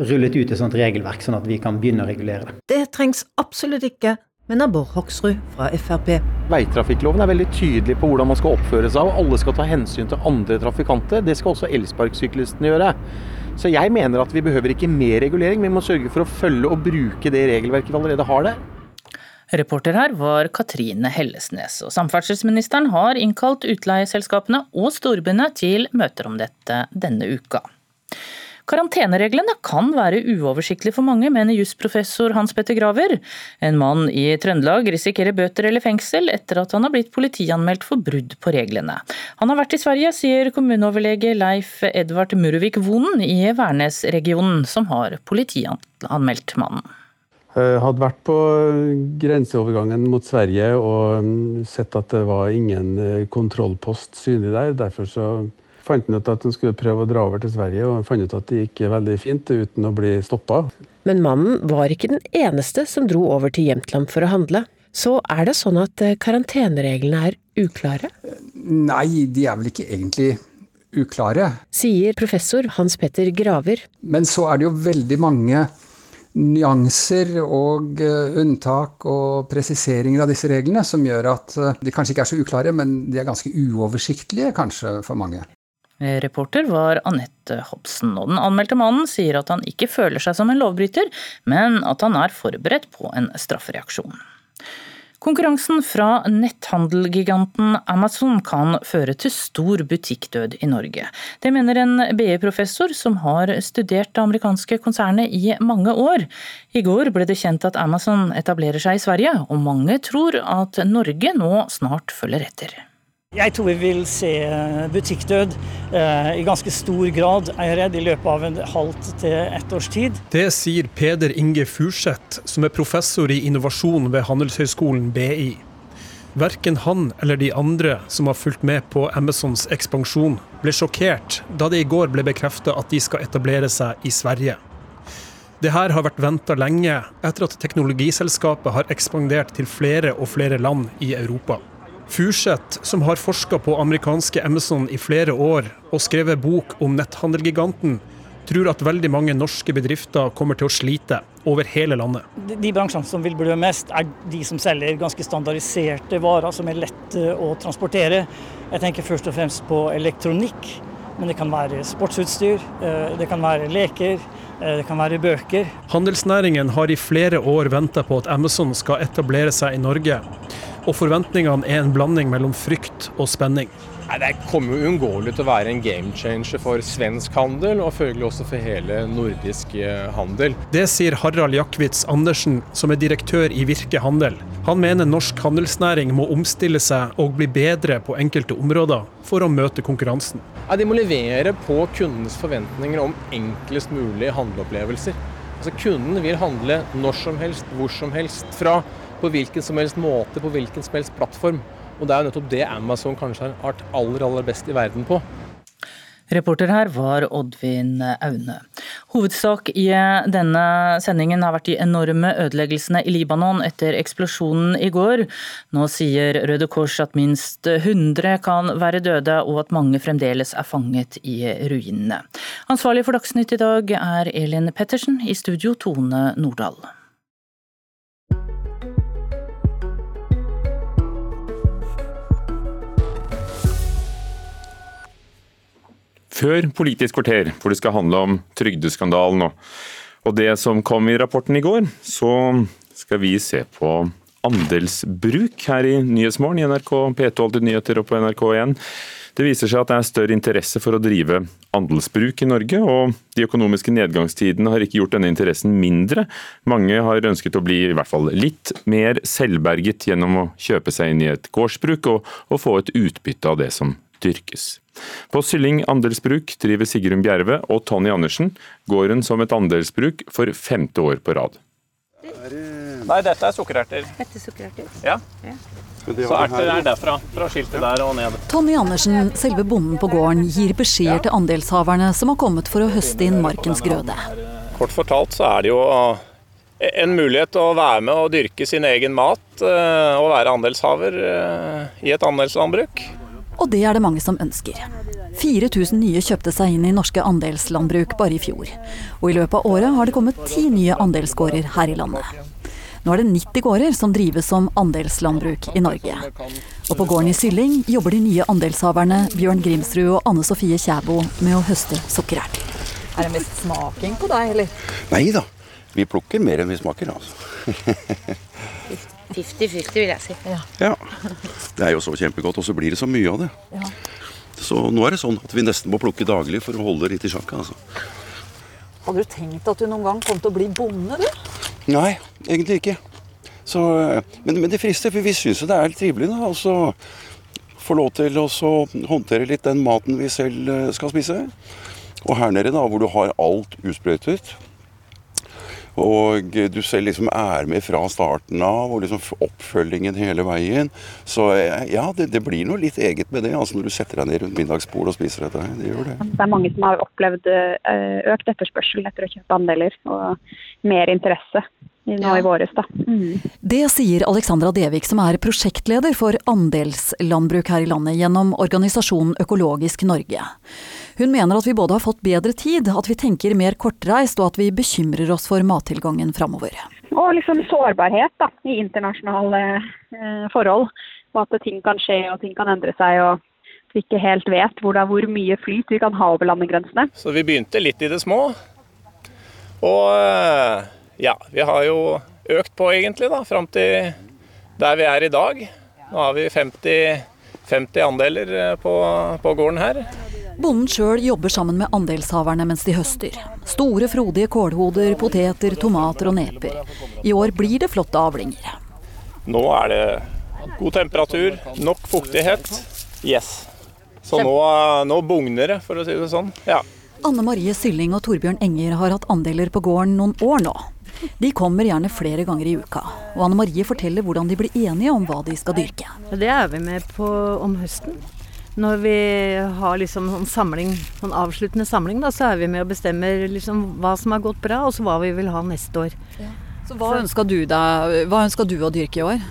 rullet ut et sånt regelverk, sånn at vi kan begynne å regulere det. Det trengs absolutt ikke mener Bård Hoksrud fra Frp. Veitrafikkloven er veldig tydelig på hvordan man skal oppføre seg, og alle skal ta hensyn til andre trafikanter. Det skal også elsparkesyklistene gjøre. Så jeg mener at vi behøver ikke mer regulering, vi må sørge for å følge og bruke det regelverket vi allerede har der. Reporter her var Katrine Hellesnes, og samferdselsministeren har innkalt utleieselskapene og storbyene til møter om dette denne uka. Karantenereglene kan være uoversiktlige for mange, mener jusprofessor Hans Petter Graver. En mann i Trøndelag risikerer bøter eller fengsel etter at han har blitt politianmeldt for brudd på reglene. Han har vært i Sverige, sier kommuneoverlege Leif Edvard Murvik Vonen i Værnes-regionen, som har politianmeldt mannen. Jeg hadde vært på grenseovergangen mot Sverige og mm, sett at det var ingen eh, kontrollpost synlig der. Derfor så fant han ut at han skulle prøve å dra over til Sverige, og han fant ut at det gikk veldig fint uten å bli stoppa. Men mannen var ikke den eneste som dro over til Jämtland for å handle. Så er det sånn at eh, karantenereglene er uklare? Nei, de er vel ikke egentlig uklare. Sier professor Hans Petter Graver. Men så er det jo veldig mange nyanser og eh, unntak og presiseringer av disse reglene som gjør at eh, de kanskje ikke er så uklare, men de er ganske uoversiktlige kanskje for mange. Reporter var Anette Hobsen, og den anmeldte mannen sier at han ikke føler seg som en lovbryter, men at han er forberedt på en straffereaksjon. Konkurransen fra netthandelgiganten Amazon kan føre til stor butikkdød i Norge. Det mener en BI-professor som har studert det amerikanske konsernet i mange år. I går ble det kjent at Amazon etablerer seg i Sverige, og mange tror at Norge nå snart følger etter. Jeg tror vi vil se butikkdød eh, i ganske stor grad, er jeg redd, i løpet av en halvt til ett års tid. Det sier Peder Inge Furseth, som er professor i innovasjon ved Handelshøyskolen BI. Verken han eller de andre som har fulgt med på Amazons ekspansjon, ble sjokkert da det i går ble bekreftet at de skal etablere seg i Sverige. Det her har vært venta lenge, etter at teknologiselskapet har ekspandert til flere og flere land i Europa. Furseth, som har forska på amerikanske Amazon i flere år og skrevet bok om netthandelgiganten, tror at veldig mange norske bedrifter kommer til å slite over hele landet. De bransjene som vil blø mest, er de som selger ganske standardiserte varer som er lette å transportere. Jeg tenker først og fremst på elektronikk, men det kan være sportsutstyr, eh, det kan være leker, eh, det kan være bøker. Handelsnæringen har i flere år venta på at Amazon skal etablere seg i Norge og forventningene er en blanding mellom frykt og spenning. Nei, Det kommer jo uunngåelig til å være en game changer for svensk handel, og følgelig også for hele nordisk eh, handel. Det sier Harald Jakvitz Andersen, som er direktør i Virke Handel. Han mener norsk handelsnæring må omstille seg og bli bedre på enkelte områder for å møte konkurransen. Ja, de må levere på kundenes forventninger om enklest mulig handleopplevelser. Altså, Kunden vil handle når som helst, hvor som helst. Fra på hvilken som helst måte, på hvilken som helst plattform. Og det er jo nettopp det Amazon kanskje har vært aller, aller best i verden på. Reporter her var Oddvin Aune. Hovedsak i denne sendingen har vært de enorme ødeleggelsene i Libanon etter eksplosjonen i går. Nå sier Røde Kors at minst 100 kan være døde, og at mange fremdeles er fanget i ruinene. Ansvarlig for Dagsnytt i dag er Elin Pettersen, i studio Tone Nordahl. Før Politisk kvarter, hvor det skal handle om trygdeskandalen og, og det som kom i rapporten i går, så skal vi se på andelsbruk her i Nyhetsmorgen i NRK P2 Alltid nyheter og på NRK1. Det viser seg at det er større interesse for å drive andelsbruk i Norge, og de økonomiske nedgangstidene har ikke gjort denne interessen mindre. Mange har ønsket å bli i hvert fall litt mer selvberget gjennom å kjøpe seg inn i et gårdsbruk og, og få et utbytte av det som dyrkes. På Sylling andelsbruk driver Sigrun Bjerve og Tonny Andersen gården som et andelsbruk for femte år på rad. Nei, dette er sukkererter. Dette er sukkererter? Ja. Så erter er derfra, fra skiltet der og ned. Tonny Andersen, selve bonden på gården, gir beskjeder til andelshaverne som har kommet for å høste inn markens grøde. Kort fortalt så er det jo en mulighet å være med og dyrke sin egen mat eh, og være andelshaver eh, i et andelslandbruk. Og det er det mange som ønsker. 4000 nye kjøpte seg inn i norske andelslandbruk bare i fjor. Og i løpet av året har det kommet ti nye andelsgårder her i landet. Nå er det 90 gårder som drives som andelslandbruk i Norge. Og på gården i Sylling jobber de nye andelshaverne Bjørn Grimsrud og Anne Sofie Kjæbo med å høste sukkererter. Er det mest smaking på deg, eller? Nei da. Vi plukker mer enn vi smaker, altså. 50-50, vil jeg si. Ja. ja. Det er jo så kjempegodt, og så blir det så mye av det. Ja. Så nå er det sånn at vi nesten må plukke daglig for å holde det litt i sjakk. Altså. Hadde du tenkt at du noen gang kom til å bli bonde, du? Nei, egentlig ikke. Så, men, men, det frister, for vi syns jo det er litt trivelig da, å få lov til å håndtere litt den maten vi selv eh, skal spise. Og her nede, da, hvor du har alt usprøytet, og du selv liksom er med fra starten av, og liksom oppfølgingen hele veien. Så ja, det, det blir noe litt eget med det, altså når du setter deg ned rundt middagsbordet og spiser dette. Det gjør det. Det er mange som har opplevd eh, økt etterspørsel etter å kjøpe andeler, og mer interesse. Nå i våres. Da. Mm. Det sier Alexandra Devik, som er prosjektleder for andelslandbruk her i landet gjennom organisasjonen Økologisk Norge. Hun mener at vi både har fått bedre tid, at vi tenker mer kortreist og at vi bekymrer oss for mattilgangen framover. Og liksom sårbarhet da, i internasjonale eh, forhold. Og at ting kan skje og ting kan endre seg. og vi ikke helt vet hvor, hvor mye flyt vi kan ha over landegrensene. Så vi begynte litt i det små. Og eh, ja, vi har jo økt på egentlig da, fram til der vi er i dag. Nå har vi 50, 50 andeler eh, på, på gården her. Bonden sjøl jobber sammen med andelshaverne mens de høster. Store, frodige kålhoder, poteter, tomater og neper. I år blir det flotte avlinger. Nå er det god temperatur, nok fuktighet. Yes. Så nå, nå bugner det, for å si det sånn. Ja. Anne Marie Sylling og Torbjørn Enger har hatt andeler på gården noen år nå. De kommer gjerne flere ganger i uka. Og Anne Marie forteller hvordan de blir enige om hva de skal dyrke. Det er vi med på om høsten. Når vi har liksom en samling, en avsluttende samling, da, så er vi med og bestemmer liksom hva som har gått bra, og så hva vi vil ha neste år. Ja. Så hva ønska du, hva ønska du å dyrke i år?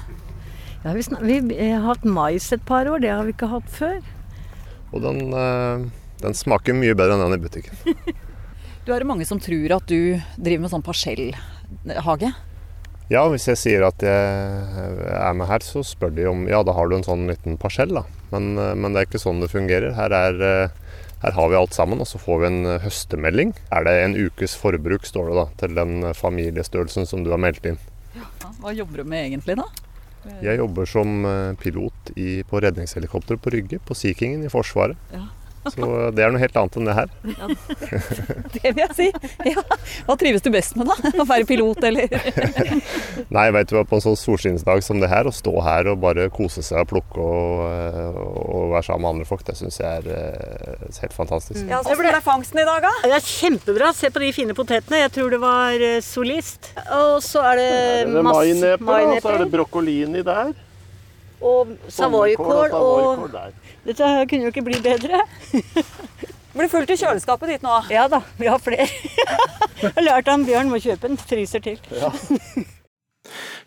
Ja, vi, vi, har hatt mais et par år, det har vi ikke hatt før. Og den, eh, den smaker mye bedre enn den i butikken. du er det mange som tror at du driver med sånn parsellhage? Ja, hvis jeg sier at jeg er med her, så spør de om ja, da har du en sånn liten parsell, da. Men, eh, men det er ikke sånn det fungerer. Her, er, eh, her, har vi alt sammen, og så får vi en eh, høstemelding. Er det en ukes forbruk, står det da, til den familiestørrelsen som du har meldt inn. Ja, hva jobber du med egentlig, da? Jeg jobber som pilot i, på redningshelikopter på Rygge, på Sea Kingen i Forsvaret. Ja. Så det er noe helt annet enn det her. Ja, det vil jeg si. Ja. Hva trives du best med, da? Å være pilot, eller? Nei, vet du hva, på en sånn solskinnsdag som det her, å stå her og bare kose seg og plukke og, og være sammen med andre folk, det syns jeg er uh, helt fantastisk. Ja, så ble det fangsten i dag, da? Det er kjempebra. Se på de fine potetene. Jeg tror det var uh, solist. Og så er det, det masse Og så er det brokkolini der. Og savoykål og, og dette kunne jo ikke bli bedre. Det blir fullt i kjøleskapet ditt nå? Ja da, vi har flere. Jeg har lært av Bjørn må kjøpe en fryser til. Ja.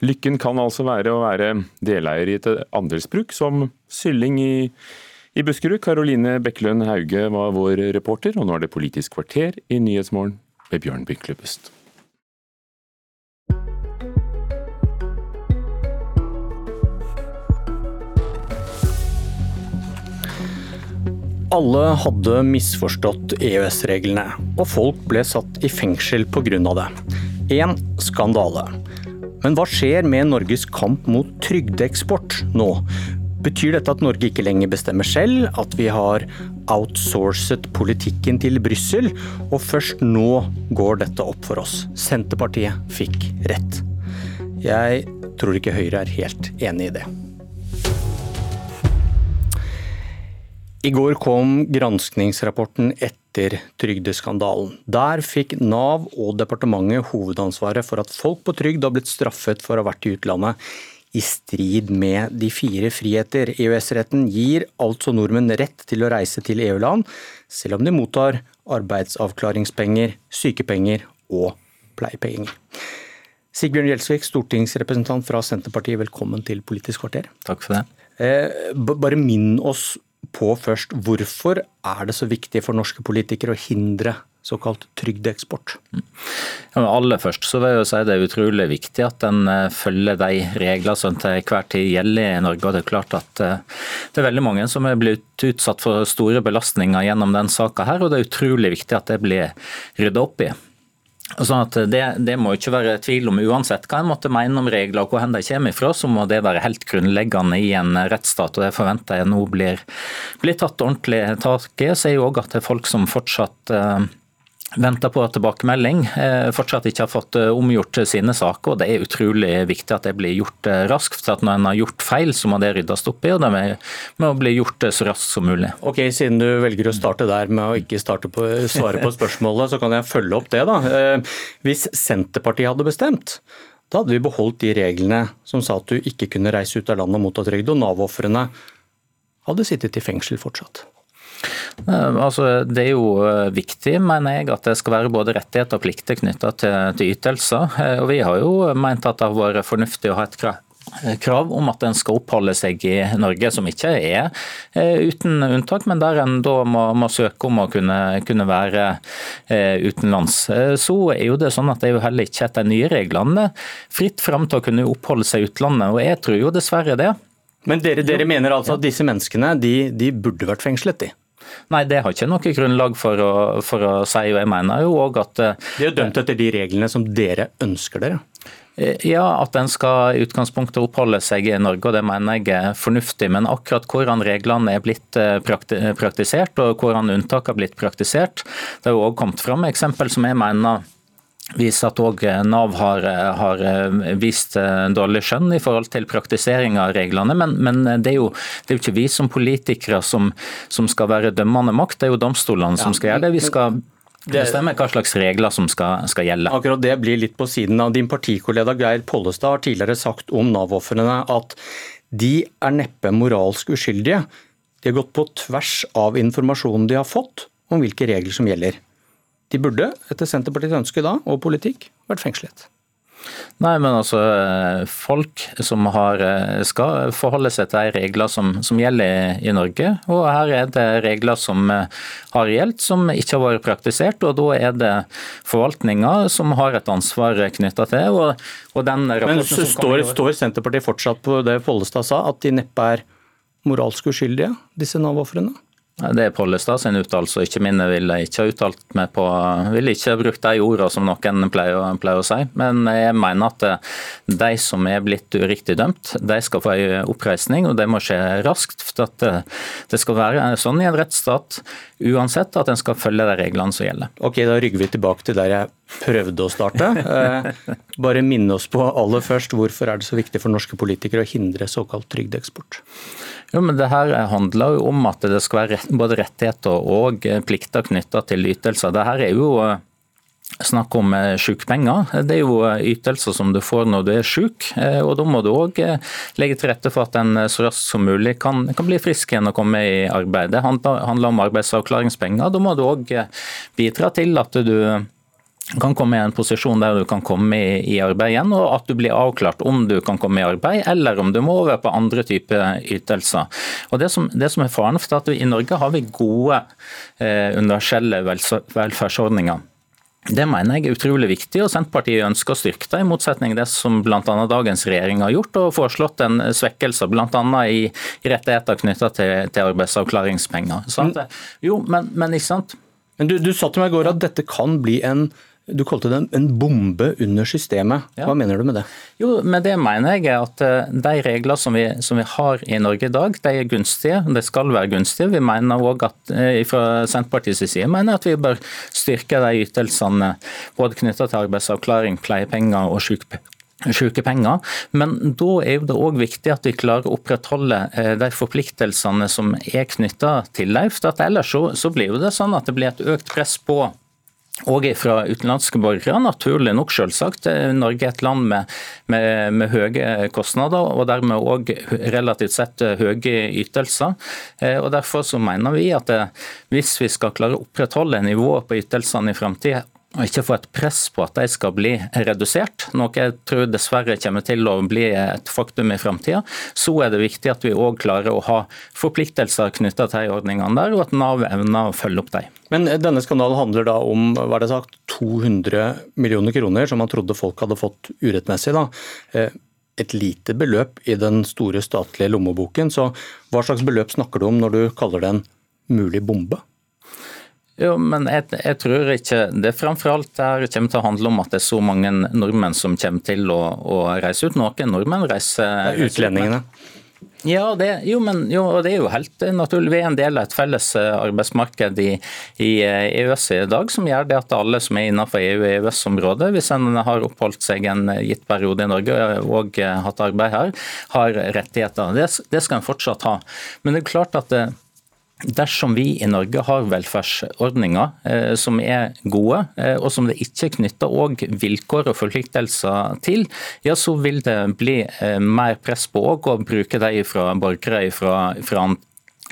Lykken kan altså være å være deleier i et andelsbruk, som Sylling i, i Buskerud. Karoline Bekkelund Hauge var vår reporter, og nå er det Politisk kvarter i Nyhetsmorgen med Bjørn Byklebust. Alle hadde misforstått EØS-reglene, og folk ble satt i fengsel pga. det. En skandale. Men hva skjer med Norges kamp mot trygdeeksport nå? Betyr dette at Norge ikke lenger bestemmer selv, at vi har outsourcet politikken til Brussel, og først nå går dette opp for oss? Senterpartiet fikk rett. Jeg tror ikke Høyre er helt enig i det. I går kom granskningsrapporten etter trygdeskandalen. Der fikk Nav og departementet hovedansvaret for at folk på trygd har blitt straffet for å ha vært i utlandet i strid med de fire friheter. EØS-retten gir altså nordmenn rett til å reise til EU-land, selv om de mottar arbeidsavklaringspenger, sykepenger og pleiepenger. Sigbjørn Gjelsvik, stortingsrepresentant fra Senterpartiet, velkommen til Politisk kvarter. Takk for det. Eh, bare minn oss på først. Hvorfor er det så viktig for norske politikere å hindre såkalt trygdeeksport? Ja, aller først så vil jeg si det er utrolig viktig at en eh, følger de regler som til hver tid gjelder i Norge. og Det er klart at eh, det er veldig mange som er blitt utsatt for store belastninger gjennom denne saka og det er utrolig viktig at det blir rydda opp i. Sånn det, det, må ikke være tvil om uansett hva en måtte mene om regler og hvor de kommer ifra, så må det være helt grunnleggende i en rettsstat. og Det forventer jeg nå blir, blir tatt ordentlig tak i. Jeg ser jo òg at det er folk som fortsatt eh, venter på tilbakemelding. Eh, fortsatt ikke har fått eh, omgjort sine saker. og Det er utrolig viktig at det blir gjort eh, raskt. for Når en har gjort feil, så må det ryddes opp i, og det må bli gjort så raskt som mulig. Ok, Siden du velger å starte der med å ikke på, svare på spørsmålet, så kan jeg følge opp det. da. Hvis Senterpartiet hadde bestemt, da hadde vi beholdt de reglene som sa at du ikke kunne reise ut av landet og motta trygd, og Nav-ofrene hadde sittet i fengsel fortsatt. Altså, det er jo viktig, mener jeg, at det skal være både rettigheter og plikter knytta til, til, ytelser. Og Vi har jo ment at det har vært fornuftig å ha et krav krav om at en skal oppholde seg i Norge, som ikke er eh, uten unntak, men der en da må, må søke om å kunne, kunne være eh, utenlands. Eh, så er jo det sånn at det er jo heller ikke etter de nye reglene fritt fram til å kunne oppholde seg i utlandet, og jeg tror jo dessverre det. Men dere, dere mener altså at disse menneskene de, de burde vært fengslet, de? Nei, det har ikke noe grunnlag for å, for å si, og jeg mener jo også at De er dømt etter de reglene som dere ønsker dere? Eh, ja, at en skal i utgangspunktet oppholde seg i Norge, og det mener jeg er fornuftig. Men akkurat hvordan reglene er blitt eh, praktisert, og hvordan unntak har blitt praktisert, det har jo òg kommet fram eksempel som jeg mener viser at òg Nav har, har, vist dårlig skjønn i forhold til praktisering av reglene. Men, men det, er jo, det, er jo, ikke vi som politikere som, som skal være dømmende makt, det er jo domstolene som skal gjøre det. Vi skal det stemmer hva slags regler som skal, skal, gjelde. Akkurat Det blir litt på siden av. Din partikollega Geir Pollestad har tidligere sagt om Nav-ofrene at de er neppe moralsk uskyldige. De har gått på tvers av informasjonen de har fått om hvilke regler som gjelder. De burde, etter Senterpartiets ønske da, og politikk, vært fengslet. Nei, men altså folk som har, eh, skal forholde seg til de regler som, som gjelder i, Norge. Og her er det regler som eh, har gjeldt, som ikke har vært praktisert. Og da er det forvaltninga som har et ansvar knytta til. Og, og den men står, står Senterpartiet fortsatt på det Follestad sa, at de neppe er moralsk uskyldige, disse Nav-ofrene? Det er Pollestad sin uttalelse, ikke min. Jeg ville ikke ha uttalt meg på Ville ikke brukt de ordene som noen pleier, pleier, å si. Men jeg mener at eh, de som er blitt uriktig dømt, de skal få en oppreisning, og det må skje raskt. For at eh, det skal være sånn i en rettsstat uansett at en skal følge de reglene som gjelder. Ok, Da rygger vi tilbake til der jeg prøvde å starte. Eh, bare minne oss på aller først, hvorfor er det så viktig for norske politikere å hindre såkalt trygdeeksport? Jo, men det her handler jo om at det skal være både rettigheter og plikter knytta til ytelser. Det her er jo eh, snakk om eh, sykepenger. Det er jo eh, ytelser som du får når du er syk. og Da må du òg legge til rette for at en så raskt som mulig kan, kan, bli frisk igjen og komme i arbeid. Det handler om arbeidsavklaringspenger. Da må du òg bidra til at du kan komme i en posisjon der du kan komme i, i, arbeid igjen, og at du blir avklart om du kan komme i arbeid, eller om du må over på andre typer ytelser. Og Det som, det som er faren, for at vi, i Norge har vi gode eh, universelle velferdsordninger. Det mener jeg er utrolig viktig, og Senterpartiet ønsker å styrke det, i motsetning til det som bl.a. dagens regjering har gjort, og foreslått en svekkelse bl.a. I, i rettigheter knytta til, til, arbeidsavklaringspenger. Sant? Jo, men, men ikke sant? Men du, du sa til meg i går at dette kan bli en du kalte det en bombe under systemet. Hva ja. mener du med det? Jo, med Det mener jeg at eh, de regler som vi, som vi, har i Norge i dag, de er gunstige. De skal være gunstige. Vi mener også at eh, fra Senterpartiets side mener at vi bør styrke de ytelsene både knytta til arbeidsavklaring, pleiepenger og sykepenger. Men da er det òg viktig at vi klarer å opprettholde eh, de forpliktelsene som er knytta til dem. Ellers så, så blir det sånn at det blir et økt press på og fra utenlandske borgere, naturlig nok selvsagt. Norge er et land med, med, med høye kostnader, og dermed òg relativt sett høye ytelser. Eh, og Derfor så mener vi at det, hvis vi skal klare å opprettholde nivået på ytelsene i framtida, ikke få et press på at de skal bli redusert, noe jeg tror dessverre kommer til å bli et faktum i framtida, så er det viktig at vi òg klarer å ha forpliktelser knytta til de ordningene der, og at Nav evner å følge opp dem. Men denne skandalen handler da om hva er det sagt, 200 millioner kroner som man trodde folk hadde fått urettmessig. da. Eh, et lite beløp i den store statlige lommeboken. Så hva slags beløp snakker du om når du kaller det en mulig bombe? Jo, men jeg, jeg, tror ikke det framfor alt her kommer til å handle om at det er så mange nordmenn som kommer til å, å reise ut. Noen nordmenn reiser Utlendingene? Ja, det, jo, men, jo, det er jo helt naturlig. Vi er en del av et felles eh, arbeidsmarked i, i EØS i dag, som gjør det at alle som er innenfor EU- og EØS-området, hvis en har oppholdt seg en gitt periode i Norge og hatt arbeid her, har rettigheter. Det, det skal en fortsatt ha. Men det er klart at det, Dersom vi i Norge har velferdsordninger eh, som er gode, eh, og som det ikke knytter vilkår og forpliktelser til, ja, så vil det bli eh, mer press på å bruke de fra borgere fra, fra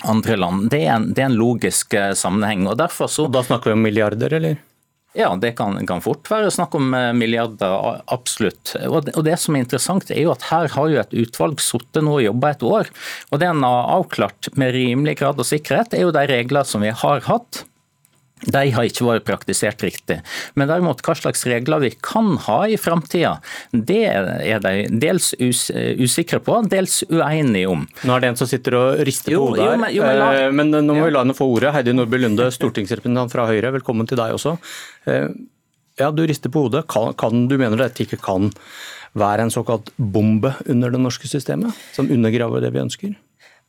andre land. Det er en, det er en logisk sammenheng. og derfor så... Og da snakker vi om milliarder, eller? Ja, det kan, kan, fort være snakk om eh, milliarder, absolutt. Og det, og det, som er interessant, er jo at her har jo et utvalg sittet nå og jobba et år. Og det en har avklart med rimelig grad av sikkerhet, er jo de regler som vi har hatt de har ikke vært praktisert riktig. Men derimot hva slags regler vi kan ha i framtida, det er de dels us usikre på, dels uenige om. Nå er det en som sitter og rister på hodet her. Men, jo, men, la... Eh, men, nå må vi la henne få ordet. Heidi Nordby Lunde, stortingsrepresentant fra Høyre, velkommen til deg også. Eh, ja, du rister på hodet. Kan, kan, du mener dette ikke kan være en såkalt bombe under det norske systemet, som undergraver det vi ønsker?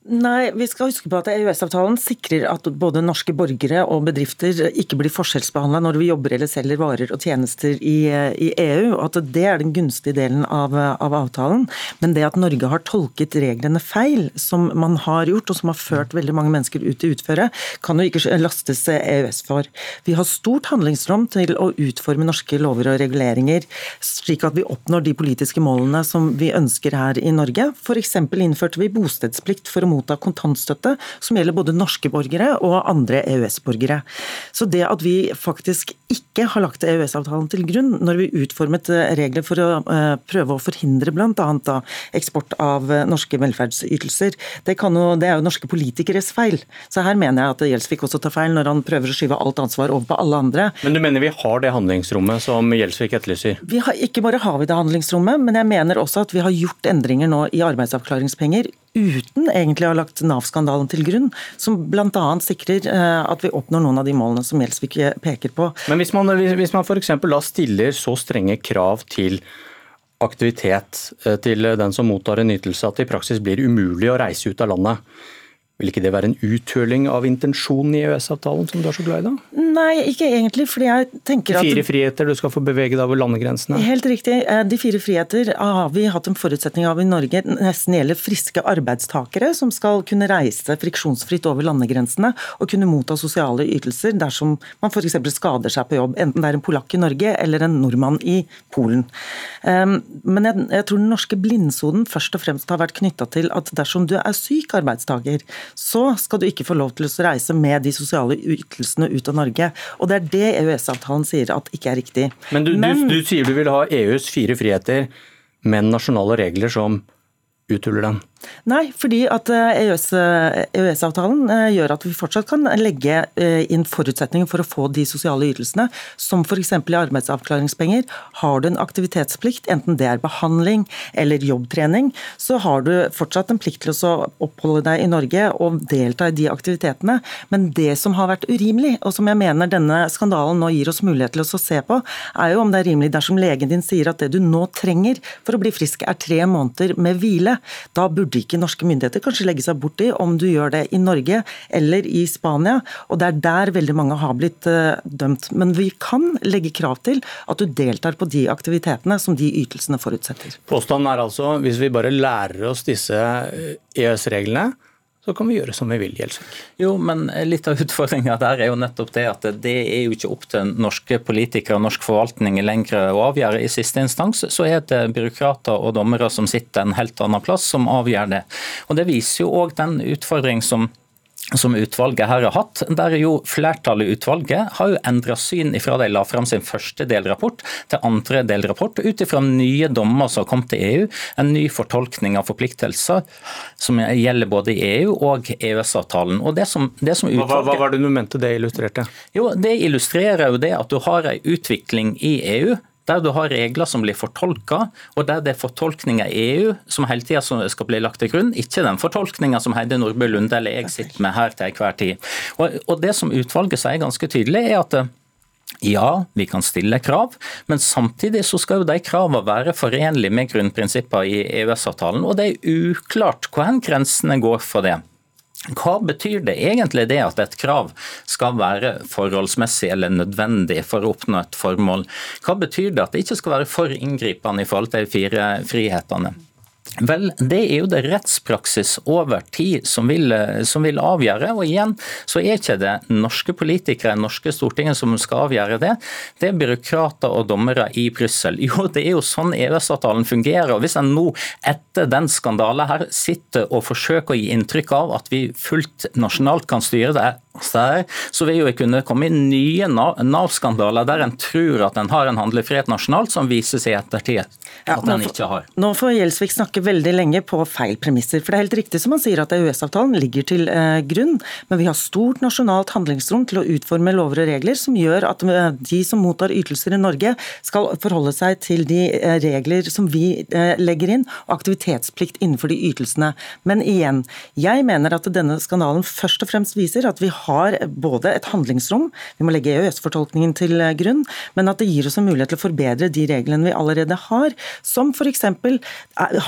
Nei, vi skal huske på at EØS-avtalen sikrer at både norske borgere og bedrifter ikke blir forskjellsbehandla når vi jobber eller selger varer og tjenester i, i EU. og at Det er den gunstige delen av, av, avtalen. Men det at Norge har tolket reglene feil, som man har gjort, og som har ført veldig mange mennesker ut i utføre, kan jo ikke lastes EØS for. Vi har stort handlingsrom til å utforme norske lover og reguleringer slik at vi oppnår de politiske målene som vi ønsker her i Norge. F.eks. innførte vi bostedsplikt for å motta kontantstøtte, som gjelder både norske borgere og andre EØS-borgere. Så det at vi faktisk ikke har lagt EØS-avtalen til grunn når vi utformet eh, regler for å eh, prøve å forhindre bl.a. eksport av eh, norske velferdsytelser, det, jo, det, er jo norske politikeres feil. Så her mener jeg at Gjelsvik også tar feil når han prøver å skyve alt ansvar over på alle andre. Men du mener vi har det handlingsrommet som Gjelsvik etterlyser? Vi har, ikke bare har vi det handlingsrommet, men jeg mener også at vi har gjort endringer nå i arbeidsavklaringspenger uten egentlig å ha lagt Nav-skandalen til grunn, som bl.a. sikrer eh, at vi oppnår noen av de målene som Gjelsvik peker på. Men hvis man, hvis man f.eks. da stiller så strenge krav til aktivitet eh, til den som mottar en ytelse, at det i praksis blir umulig å reise ut av landet, vil ikke det være en uthuling av intensjonen i EØS-avtalen, som du er så glad i? da? Nei, ikke egentlig. fordi jeg tenker at... De fire friheter, du skal få bevege deg over landegrensene? Helt riktig. Eh, de fire friheter har vi hatt en forutsetning av i Norge. Nesten gjelder friske arbeidstakere som skal kunne reise friksjonsfritt over landegrensene og kunne motta sosiale ytelser dersom man f.eks. skader seg på jobb. Enten det er en polakk i Norge eller en nordmann i Polen. Men jeg tror den norske blindsonen først og fremst har vært knytta til at dersom du er syk arbeidstaker, så skal du ikke få lov til å reise med de sosiale ytelsene ut av Norge. Og det er det EØS-avtalen sier at ikke er riktig. Men du, men du, du sier du vil ha EUs fire friheter, men nasjonale regler som uthuller den? Nei, fordi at EØS-avtalen eh, eh, gjør at vi fortsatt kan legge eh, inn forutsetninger for å få de sosiale ytelsene, som f.eks. i arbeidsavklaringspenger. Har du en aktivitetsplikt, enten det er behandling eller jobbtrening, så har du fortsatt en plikt til å oppholde deg i Norge og delta i de aktivitetene. Men det som har vært urimelig, og som jeg mener denne skandalen nå gir oss mulighet til å se på, er jo om det er rimelig dersom legen din sier at det du nå trenger for å bli frisk er tre måneder med hvile. Da burde burde ikke norske myndigheter kanskje legge seg bort i om du gjør det i Norge eller i Spania. Og det er der veldig mange har blitt uh, dømt. Men vi kan legge krav til at du deltar på de aktivitetene som de ytelsene forutsetter. Påstanden er altså hvis vi bare lærer oss disse EØS-reglene, eh, e så kan vi gjøre som vi vil. Gjelsvik. Jo, men litt av utfordringa der er jo nettopp det at det er jo ikke opp til norske politikere og norsk forvaltning lenger å avgjøre. I siste instans så er det byråkrater og dommere som sitter en helt annen plass, som avgjør det. Og Det viser jo òg den utfordring som som utvalget her har hatt, der jo flertallet i utvalget har jo endra syn ifra de la fram sin første delrapport til andre delrapport, ut ifra nye dommer som har kommet til EU, en ny fortolkning av forpliktelser som gjelder både i EU og EØS-avtalen. Og det som, det som utvalget... hva, hva, var det du mente det illustrerte? Jo, Det illustrerer jo det at du har en utvikling i EU der du har regler som blir fortolka, og der det er fortolkning av EU som hele tida skal bli lagt til grunn, ikke den fortolkninga som Heidi Nordbø Lunde eller jeg sitter med her til enhver tid. Og, og Det som utvalget sier ganske tydelig, er at ja, vi kan stille krav, men samtidig så skal jo de kravene være forenlige med grunnprinsipper i EØS-avtalen. Og det er uklart hvor grensene går for det. Hva betyr det egentlig det at et krav skal være forholdsmessig eller nødvendig for å oppnå et formål? Hva betyr det at det ikke skal være for inngripende i forhold til de fire frihetene? Vel, det er jo det rettspraksis over tid som vil, som vil, avgjøre. Og igjen så er ikke det norske politikere, norske Stortinget som skal avgjøre det. Det er byråkrater og dommere i Brussel. Jo, det er jo sånn EØS-avtalen fungerer. og Hvis en nå etter den skandalen her sitter og forsøker å gi inntrykk av at vi fullt nasjonalt kan styre det så vil jo kunne komme inn nye Nav-skandaler der en tror at en har en handlefrihet nasjonalt, som viser seg i ettertid at en ikke har. Nå får Gjelsvik snakke veldig lenge på feil premisser. For det er helt riktig som han sier at EØS-avtalen ligger til eh, grunn, men vi har stort nasjonalt handlingsrom til å utforme lover og regler som gjør at eh, de som mottar ytelser i Norge, skal forholde seg til de eh, regler som vi eh, legger inn, og aktivitetsplikt innenfor de ytelsene. Men igjen, jeg mener at denne skandalen først og fremst viser at vi har har både et handlingsrom, vi må legge EØS-fortolkningen til grunn, men at det gir oss en mulighet til å forbedre de reglene vi allerede har, som f.eks.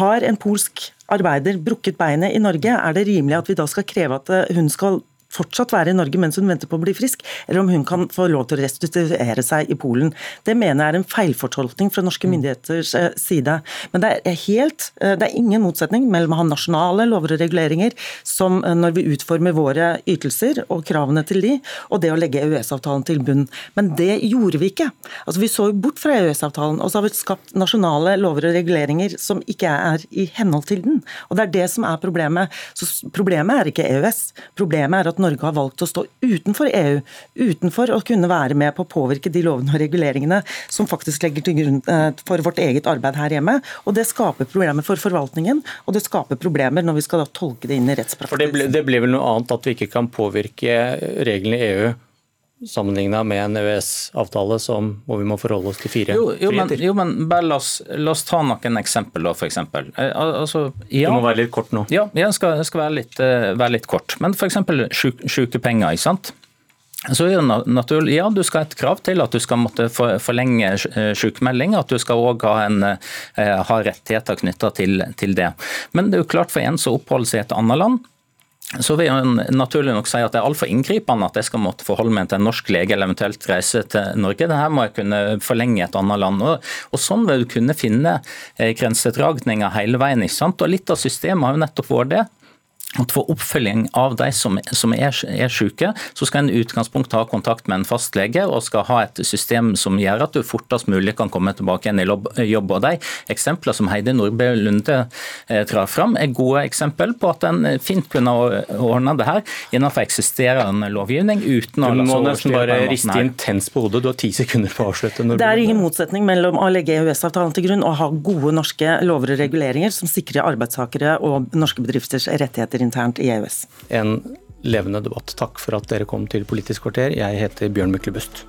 har en polsk arbeider brukket beinet i Norge, er det rimelig at vi da skal kreve at hun skal fortsatt være i Norge mens hun venter på å bli frisk, eller om hun kan få lov til å restituere seg i Polen. Det mener jeg er en feilfortolkning fra norske myndigheters eh, side. Men det er, helt, eh, det er ingen motsetning mellom å ha nasjonale lover og reguleringer, som eh, når vi utformer våre ytelser og kravene til de, og det å legge EØS-avtalen til bunn. Men det gjorde vi ikke. Altså, vi så jo bort fra EØS-avtalen, og så har vi skapt nasjonale lover og reguleringer som ikke er i henhold til den. Og det er det som er problemet. Så problemet er ikke EØS. Problemet er at Norge har valgt å stå utenfor EU, utenfor å kunne være med på å påvirke de lovene og reguleringene som faktisk legger til grunn eh, for vårt eget arbeid her hjemme. Og Det skaper problemer for forvaltningen, og det skaper problemer når vi skal da tolke det inn i rettspraksis. For det blir, det blir vel noe annet at vi ikke kan påvirke reglene i EU sammenligna med en EØS-avtale som hvor vi må forholde oss til fire jo, jo, men, jo, men bare la oss, la oss, ta noen eksempel, da, f.eks. Eh, altså, ja, du må være litt kort nå. Ja, jeg skal, skal være, litt, eh, være, litt, kort. Men f.eks. sykepenger. ikke sant? Så er det naturlig, ja, Du skal ha et krav til at du skal måtte forlenge eh, sykemelding, at du skal òg ha, ha rettigheter knytta til, til, det. Men det er jo klart for en som oppholder seg i et annet land, så vil jeg naturlig nok si at det er altfor inngripende at jeg skal måtte forholde meg til en norsk lege eller eventuelt reise til Norge. Dette må jeg kunne forlenge i et annet land. Og, og Sånn vil du kunne finne eh, grensedragninger hele veien. ikke sant? Og Litt av systemet har jo nettopp vært det at For oppfølging av de som, som er, er, syke, så skal en i utgangspunktet ha kontakt med en fastlege og skal ha et system som gjør at du fortest mulig kan komme tilbake igjen i jobb. Og De eksemplene som Heidi Nordbø Lunde eh, drar fram, er gode eksempel på at en fint kunne ordne det her innenfor eksisterende lovgivning. uten å Du må nesten bare riste intens på hodet, du har ti sekunder på å avslutte. Det er ingen motsetning mellom å legge EØS-avtalen til grunn og ha gode norske lover og reguleringer som sikrer arbeidstakere og norske bedrifters rettigheter internt i EØS. En levende debatt. Takk for at dere kom til Politisk kvarter. Jeg heter Bjørn Myklebust.